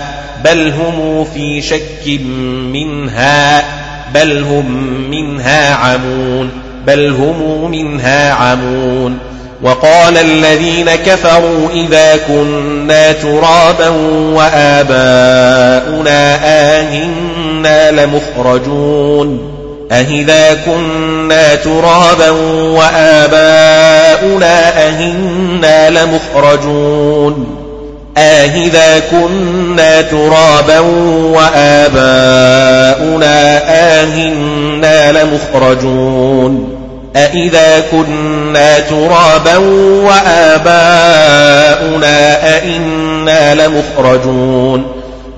بل هم في شك منها. بل هم منها عمون. بل هم منها عمون. وقال الذين كفروا إذا كنا ترابا وآباؤنا آهنا لمخرجون أهذا كنا ترابا وآباؤنا أهنا لمخرجون آهذا كنا ترابا وآباؤنا آهنا لمخرجون أإذا كنا ترابا وآباؤنا أئنا لمخرجون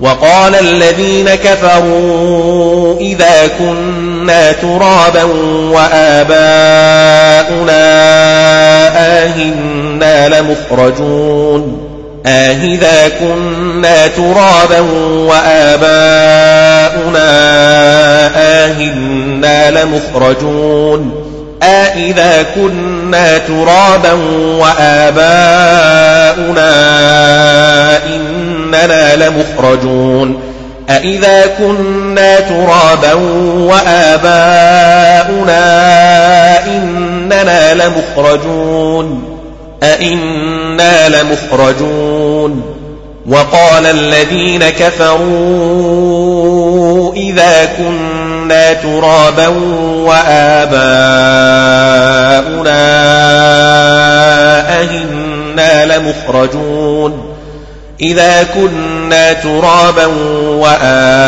وقال الذين كفروا إذا كنا ترابا وآباؤنا آهنا لمخرجون آهذا كنا ترابا وآباؤنا آهنا لمخرجون أإذا كنا ترابا وآباؤنا إننا لمخرجون. أإذا كنا ترابا وآباؤنا إننا لمخرجون. أئنا لمخرجون. وقال الذين كفروا إذا كنا ترابا وآباؤنا أئنا لمخرجون. إذا كنا ترابا وآباؤنا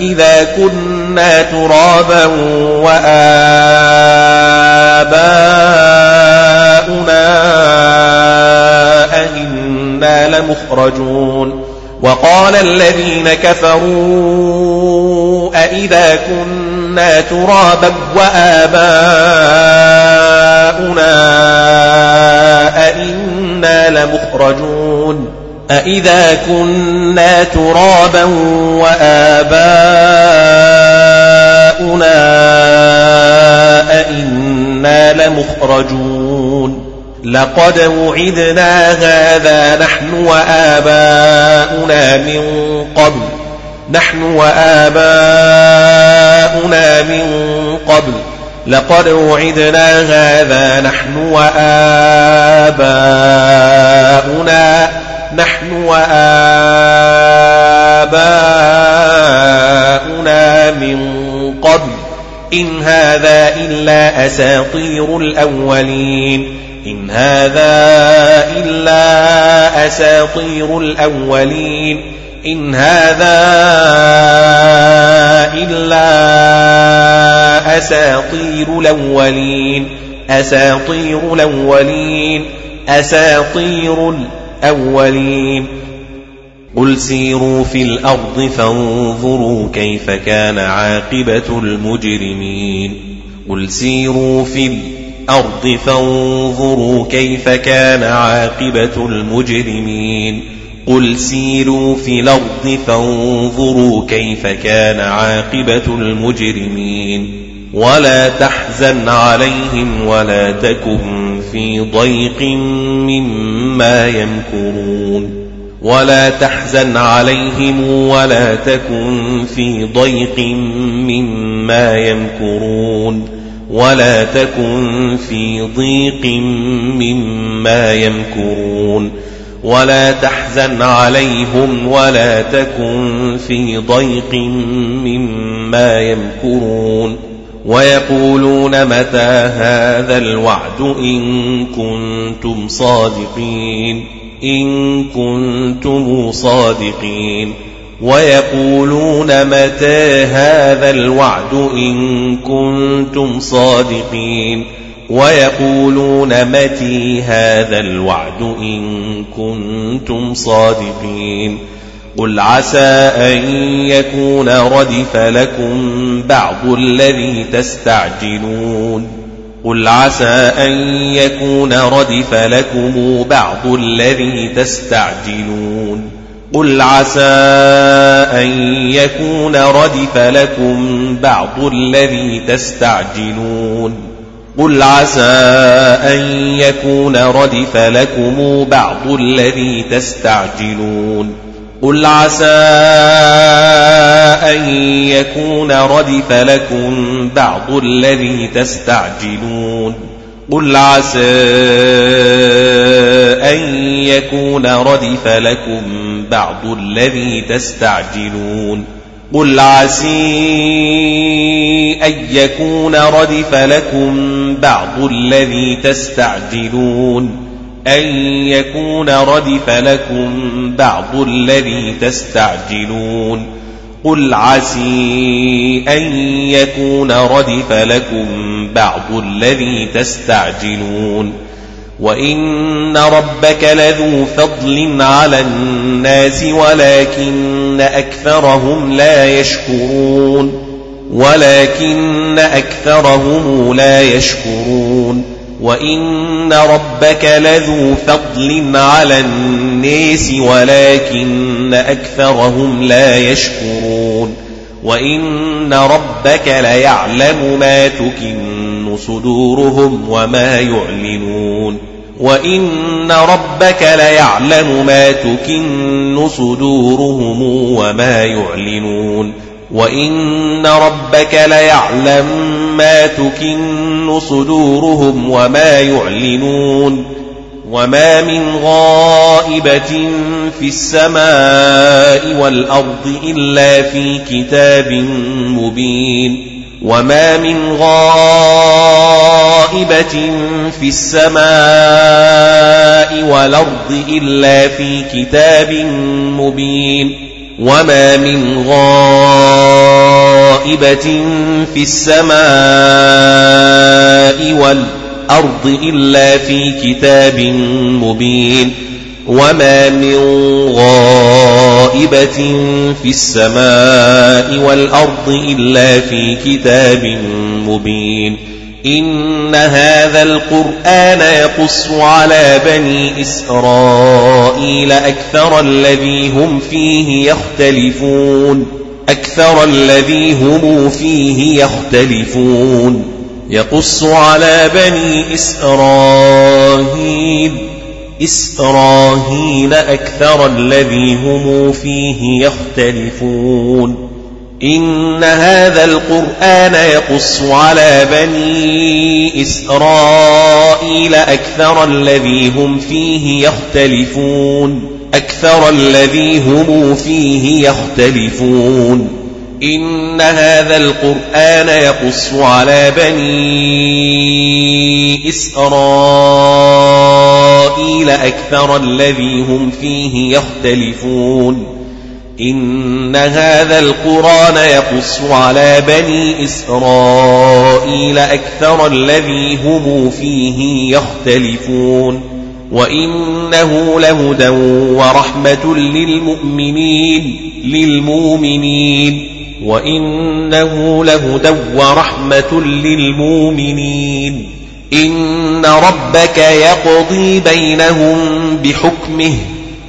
إذا كنا ترابا وآباؤنا لمخرجون وقال الذين كفروا أئذا كنا ترابا وآباؤنا أئنا لمخرجون أإذا كنا ترابا وآباؤنا أئنا لمخرجون لقد وعدنا هذا نحن وآباؤنا من قبل. نحن وآباؤنا من قبل. لقد وعدنا هذا نحن وآباؤنا. نحن وآباؤنا من قبل. إن هذا إلا أساطير الأولين. إن هذا إلا أساطير الأولين. إن هذا إلا أساطير الأولين. أساطير الأولين. أساطير الأولين. قل سيروا في الأرض فانظروا كيف كان عاقبة المجرمين قل سيروا في الأرض فانظروا كيف كان عاقبة المجرمين قل سيروا في الأرض فانظروا كيف كان عاقبة المجرمين ولا تحزن عليهم ولا تكن في ضيق مما يمكرون ولا تحزن عليهم ولا تكن في ضيق مما يمكرون ولا تكن في ضيق مما يمكرون ولا تحزن عليهم ولا تكن في ضيق مما يمكرون ويقولون متى هذا الوعد إن كنتم صادقين إن كنتم صادقين ويقولون متى هذا الوعد إن كنتم صادقين ويقولون متي هذا الوعد إن كنتم صادقين قل عسى أن يكون ردف لكم بعض الذي تستعجلون قل عسى أن يكون ردف لكم بعض الذي تستعجلون قل عسى أن يكون ردف لكم بعض الذي تستعجلون قل عسى أن يكون ردف لكم بعض الذي تستعجلون قل عسى أن يكون ردف لكم بعض الذي تستعجلون قل عسى أن يكون ردف لكم بعض الذي تستعجلون قل عسي أن يكون ردف لكم بعض الذي تستعجلون أن يكون ردف لكم بعض الذي تستعجلون قل عسي أن يكون ردف لكم بعض الذي تستعجلون وإن ربك لذو فضل على الناس ولكن أكثرهم لا يشكرون ولكن أكثرهم لا يشكرون وإن ربك لذو فضل على الناس ولكن أكثرهم لا يشكرون وإن ربك ليعلم ما تكن صدورهم وما يعلنون وإن ربك ليعلم ما تكن صدورهم وما يعلنون وإن ربك ليعلم ما تكن صدورهم وما يعلنون وما من غائبة في السماء والأرض إلا في كتاب مبين وما من غائبة في السماء والأرض إلا في كتاب مبين وما من غائبة في السماء والأرض إلا في كتاب مبين وما من غائبة في السماء والأرض إلا في كتاب مبين إن هذا القرآن يقص على بني إسرائيل أكثر الذي هم فيه يختلفون أكثر الذي هم فيه يختلفون. يقص على بني إسرائيل إسرائيل أكثر الذي هم فيه يختلفون. إن هذا القرآن يقص على بني إسرائيل أكثر الذي هم فيه يختلفون. أكثر الذي هم فيه يختلفون. إن هذا القرآن يقص على بني إسرائيل أكثر الذي هم فيه يختلفون. إن هذا القرآن يقص على بني إسرائيل أكثر الذي هم فيه يختلفون وإنه لهدى ورحمة للمؤمنين للمؤمنين وإنه لهدى ورحمة للمؤمنين إن ربك يقضي بينهم بحكمه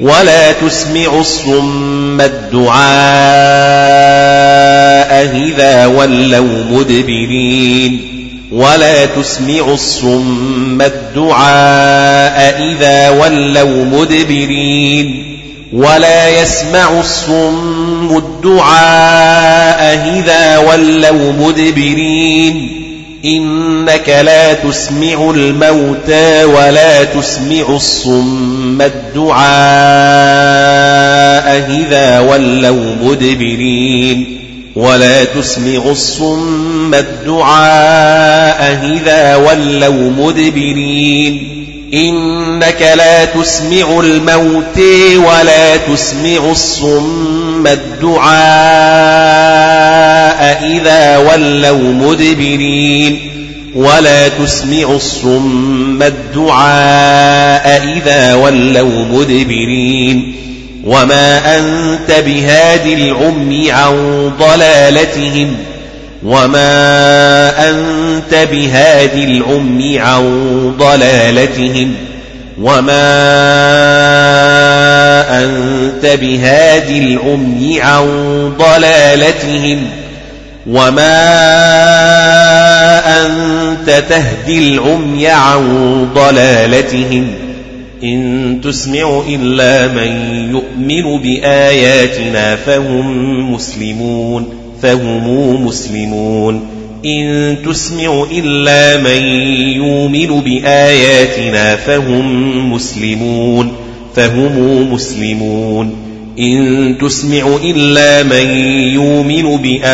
ولا تسمع الصم الدعاء إذا ولوا مدبرين. ولا تسمع الصم الدعاء إذا ولوا مدبرين. ولا يسمع الصم الدعاء إذا ولوا مدبرين. إنك لا تسمع الموتى ولا تسمع الصم الدعاء إذا ولوا مدبرين. ولا تسمع الصم الدعاء إذا ولوا مدبرين. إنك لا تسمع الموت ولا تسمع الصم الدعاء إذا ولوا مدبرين ولا تسمع الصم الدعاء إذا ولوا مدبرين وما أنت بهاد العمي عن ضلالتهم وما أنت بهاد العمي عن ضلالتهم وما أنت بهاد العمي عن ضلالتهم وما أنت تهدي العمي عن ضلالتهم إن تسمع إلا من يؤمن بآياتنا فهم مسلمون فهم مسلمون إن تسمع إلا من يؤمن بآياتنا فهم مسلمون فهم مسلمون إن تسمع إلا من يؤمن بآياتنا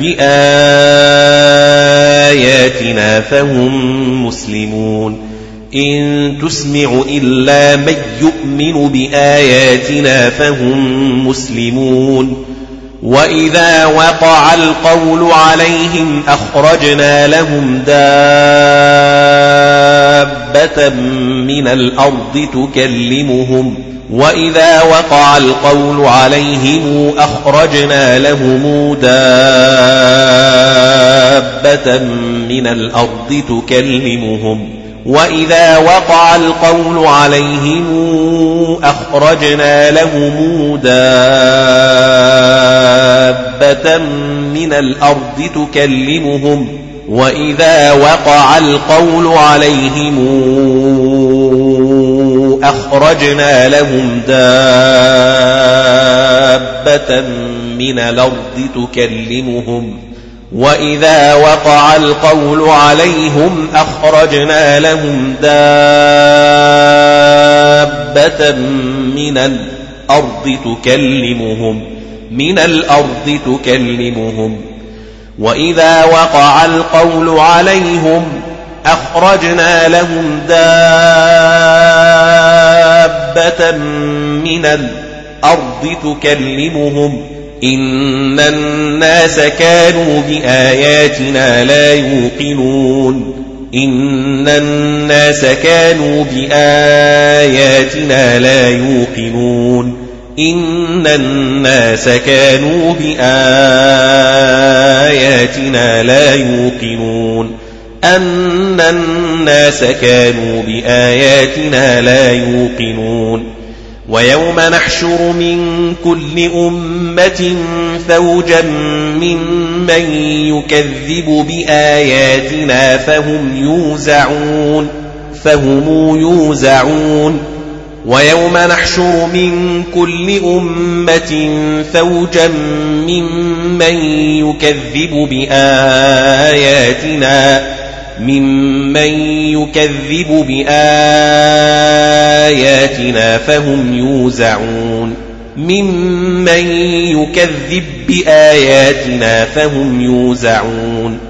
بآياتنا فهم مسلمون. إن تسمع إلا من يؤمن بآياتنا فهم مسلمون. وإذا وقع القول عليهم أخرجنا لهم من الأرض تكلمهم وإذا وقع القول عليهم أخرجنا لهم دابة من الأرض تكلمهم وإذا وقع القول عليهم أخرجنا لهم دابة من الأرض تكلمهم وإذا وقع القول عليهم أخرجنا لهم دابة من الأرض تكلمهم وإذا وقع القول عليهم أخرجنا لهم دابة من الأرض تكلمهم من الأرض تكلمهم وإذا وقع القول عليهم أخرجنا لهم دابة من الأرض تكلمهم إن الناس كانوا بآياتنا لا يوقنون إن الناس كانوا بآياتنا لا يوقنون إن الناس كانوا بآياتنا لا يوقنون أن الناس كانوا بآياتنا لا يوقنون ويوم نحشر من كل أمة فوجا ممن يكذب بآياتنا فهم يوزعون فهم يوزعون ويوم نحشر من كل أمة فوجا ممن يكذب بآياتنا ممن يكذب بآياتنا فهم يوزعون ممن يكذب بآياتنا فهم يوزعون.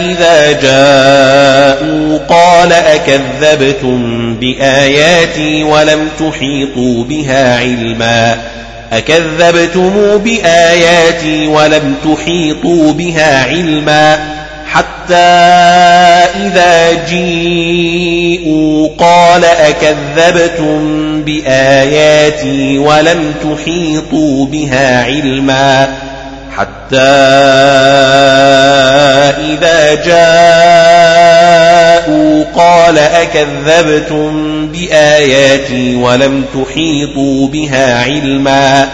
إذا جاءوا قال أكذبتم بآياتي ولم تحيطوا بها علما أكذبتم بآياتي ولم تحيطوا بها علما حتى إذا جيءوا قال أكذبتم بآياتي ولم تحيطوا بها علما حتى إذا جاءوا قال أكذبتم بآياتي ولم تحيطوا بها علما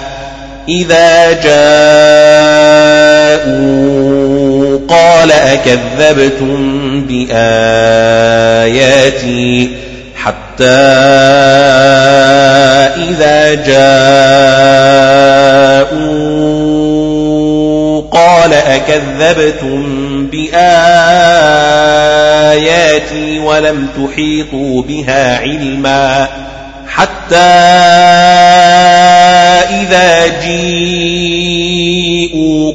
إذا جاءوا قال أكذبتم بآياتي حتى إذا جاءوا قال أكذبتم بآياتي ولم تحيطوا بها علما حتى إذا جيءوا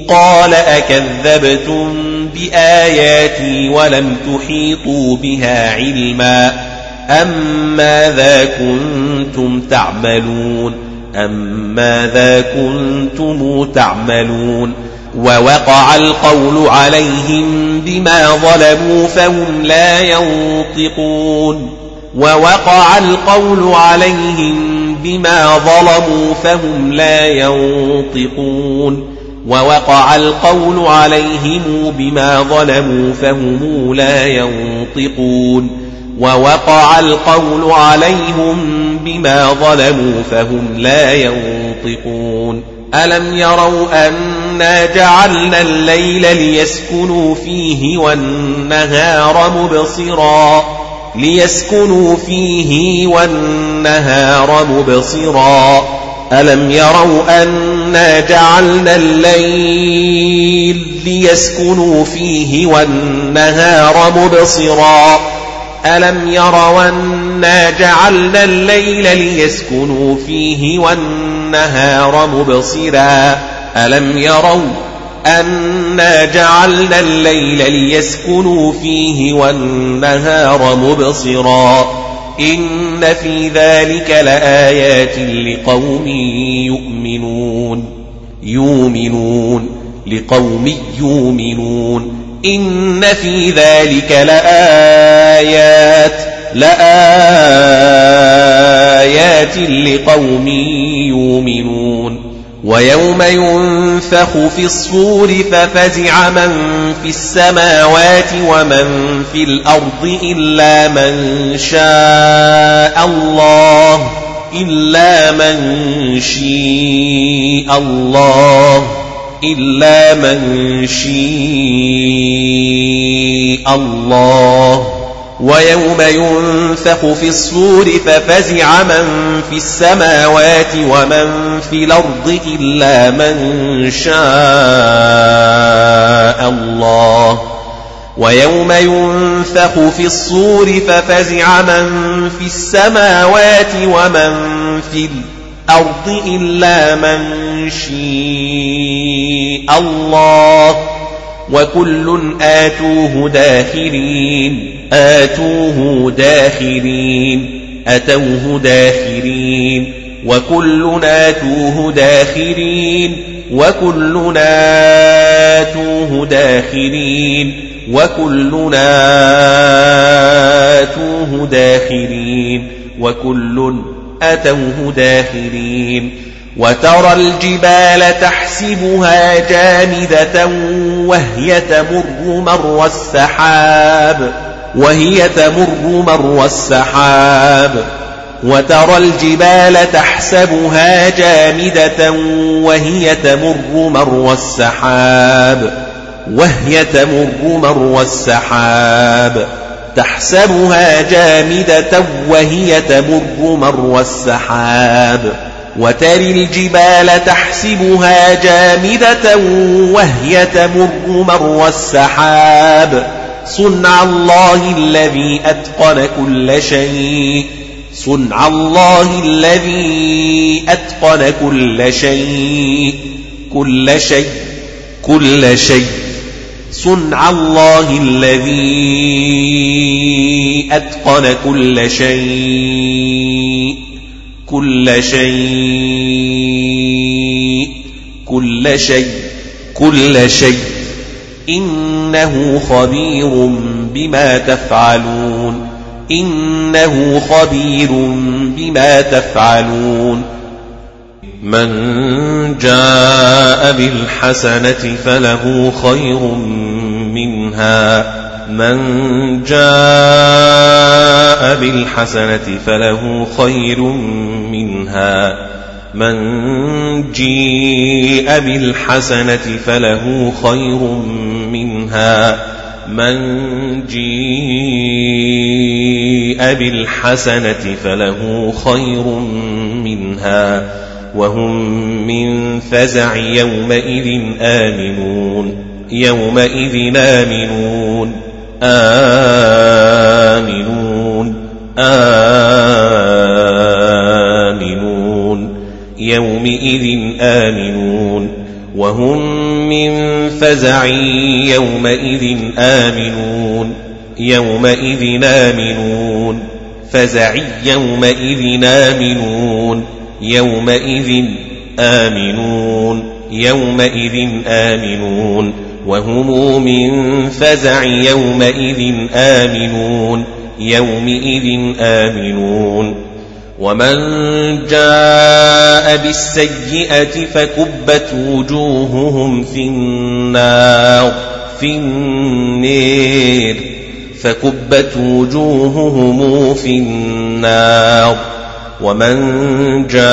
قال أكذبتم بآياتي ولم تحيطوا بها علما أم ماذا كنتم تعملون أم ماذا كنتم تعملون ووقع القول عليهم بما ظلموا فهم لا ينطقون. ووقع القول عليهم بما ظلموا فهم لا ينطقون. ووقع القول عليهم بما ظلموا فهم لا ينطقون. ووقع القول عليهم بما ظلموا فهم لا ينطقون. ألم يروا أنا جعلنا الليل ليسكنوا فيه والنهار مبصرا ليسكنوا فيه والنهار مبصرا ألم يروا أنا جعلنا الليل ليسكنوا فيه والنهار مبصرا ألم يروا أنا جعلنا الليل ليسكنوا فيه والنهار مبصرا ألم يروا أنا جعلنا الليل ليسكنوا فيه والنهار مبصرا إن في ذلك لآيات لقوم يؤمنون يؤمنون لقوم يؤمنون إن في ذلك لآيات لآيات لقوم يؤمنون ويوم ينفخ في الصور ففزع من في السماوات ومن في الأرض إلا من شاء الله إلا من شاء الله إلا من شاء الله. ويوم ينفخ في الصور ففزع من في السماوات ومن في الأرض إلا من شاء الله. ويوم ينفخ في الصور ففزع من في السماوات ومن في الأرض إلا من شاء الله. وكل آتوه داخرين. آتوه داخرين أتوه داخرين وكل آتوه داخرين وكل آتوه داخرين وكل آتوه داخرين وكل أتوه داخرين. وترى الجبال تحسبها جامدة وهي تمر مر السحاب. وهي تمر مر السحاب وترى الجبال تحسبها جامدة وهي تمر مر السحاب وهي تمر مر السحاب تحسبها جامدة وهي تمر مر السحاب وتري الجبال تحسبها جامدة وهي تمر مر السحاب صنع الله الذي أتقن كل شيء. صنع الله الذي أتقن كل شيء. كل شيء. كل شيء. صنع الله الذي أتقن كل شيء. كل شيء. كل شيء. كل شيء. إنه خبير بما تفعلون. إنه خبير بما تفعلون. من جاء بالحسنة فله خير منها. من جاء بالحسنة فله خير منها. من جيء بالحسنة فله خير منها. من جيء بالحسنة فله خير منها. وهم من فزع يومئذ آمنون. يومئذ آمنون. آمنون. آمنون. يومئذ آمنون وهم من فزع يومئذ آمنون يومئذ آمنون فزع يومئذ آمنون يومئذ آمنون يومئذ آمنون وهم من فزع يومئذ آمنون يومئذ آمنون ومن جاء بالسيئة فكبت وجوههم في النار في النير فكبت وجوههم في النار. ومن جاء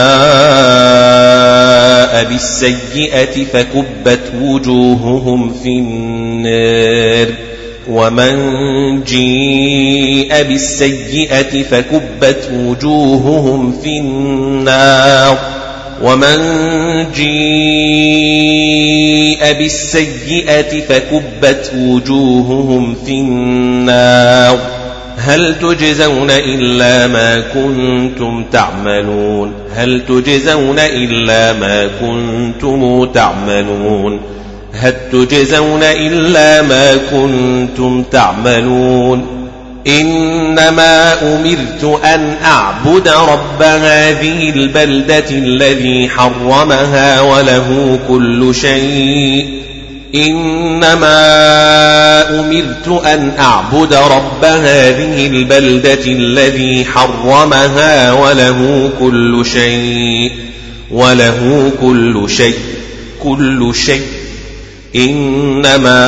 بالسيئة فكبت وجوههم في النار ومن جيء بالسيئة فكبت وجوههم في النار ومن جيء بالسيئة فكبت وجوههم في النار هل تجزون إلا ما كنتم تعملون هل تجزون إلا ما كنتم تعملون هل تجزون إلا ما كنتم تعملون؟ إنما أمرت أن أعبد رب هذه البلدة الذي حرمها وله كل شيء. إنما أمرت أن أعبد رب هذه البلدة الذي حرمها وله كل شيء. وله كل شيء. كل شيء. إنما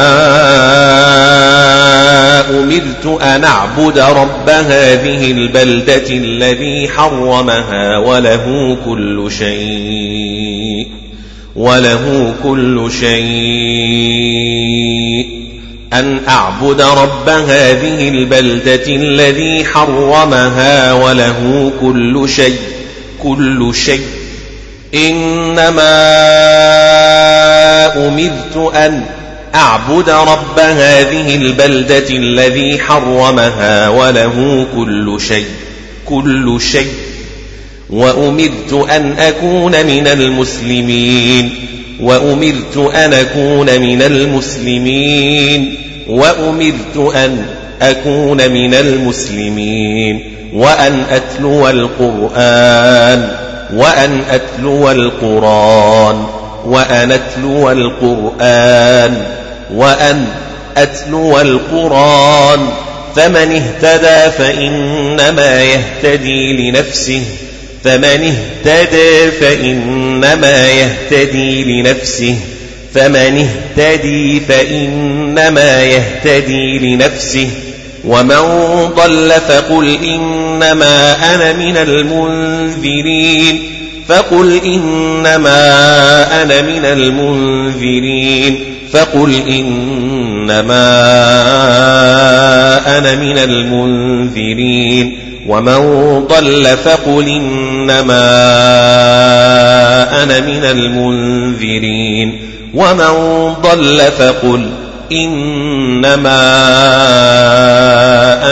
أمرت أن أعبد رب هذه البلدة الذي حرمها وله كل شيء وله كل شيء. أن أعبد رب هذه البلدة الذي حرمها وله كل شيء كل شيء. إنما أمرت أن أعبد رب هذه البلدة الذي حرمها وله كل شيء كل شيء. وأمرت أن أكون من المسلمين وأمرت أن أكون من المسلمين وأمرت أن أكون من المسلمين وأن أتلو القرآن وأن أتلو القرآن. وأن أتلو القرآن وأن أتلو القرآن فمن اهتدى فإنما يهتدي لنفسه فمن اهتدى فإنما يهتدي لنفسه فمن اهتدي فإنما يهتدي لنفسه ومن ضل فقل إنما أنا من المنذرين. فقل إنما أنا من المنذرين. فقل إنما أنا من المنذرين. ومن ضل فقل إنما أنا من المنذرين. ومن ضل فقل إنما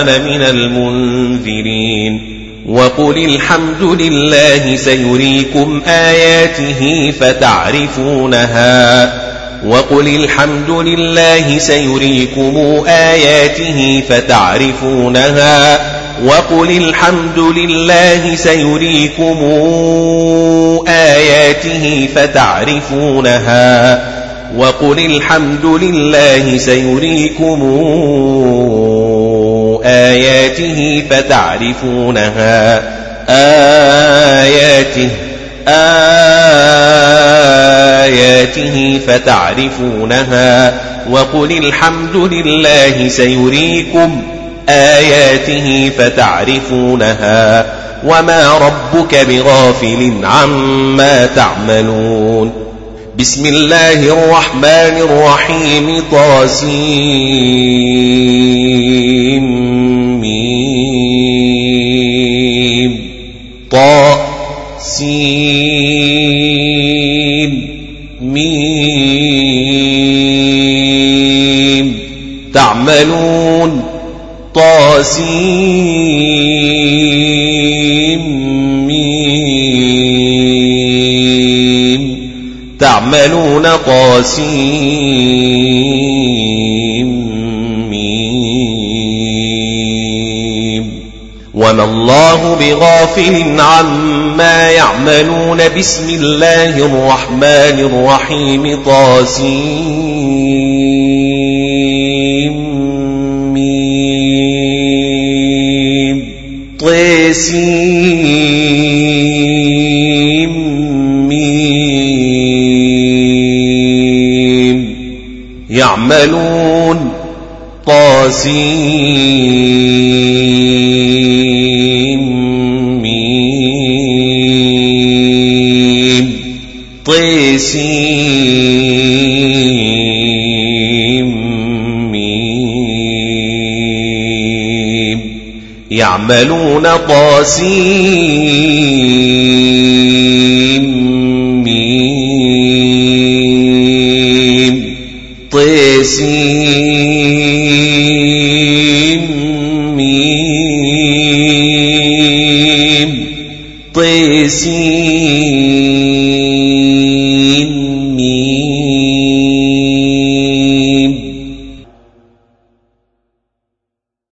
أنا من المنذرين. وقل الحمد لله سيريكم آياته فتعرفونها. وقل الحمد لله سيريكم آياته فتعرفونها. وقل الحمد لله سيريكم آياته فتعرفونها. وقل الحمد لله سيريكم آياته فتعرفونها. آياته آياته فتعرفونها. وقل الحمد لله سيريكم آياته فتعرفونها. وما ربك بغافل عما تعملون. بسم الله الرحمن الرحيم. طاسيم. طا سين ميم. تعملون. طاسيم تعملون طاسيم وما الله بغافل عما يعملون. بسم الله الرحمن الرحيم. طاسيم. ميم. يعملون. طاسيم. طيسيم يعملون طاسيم طيسيم طيسيم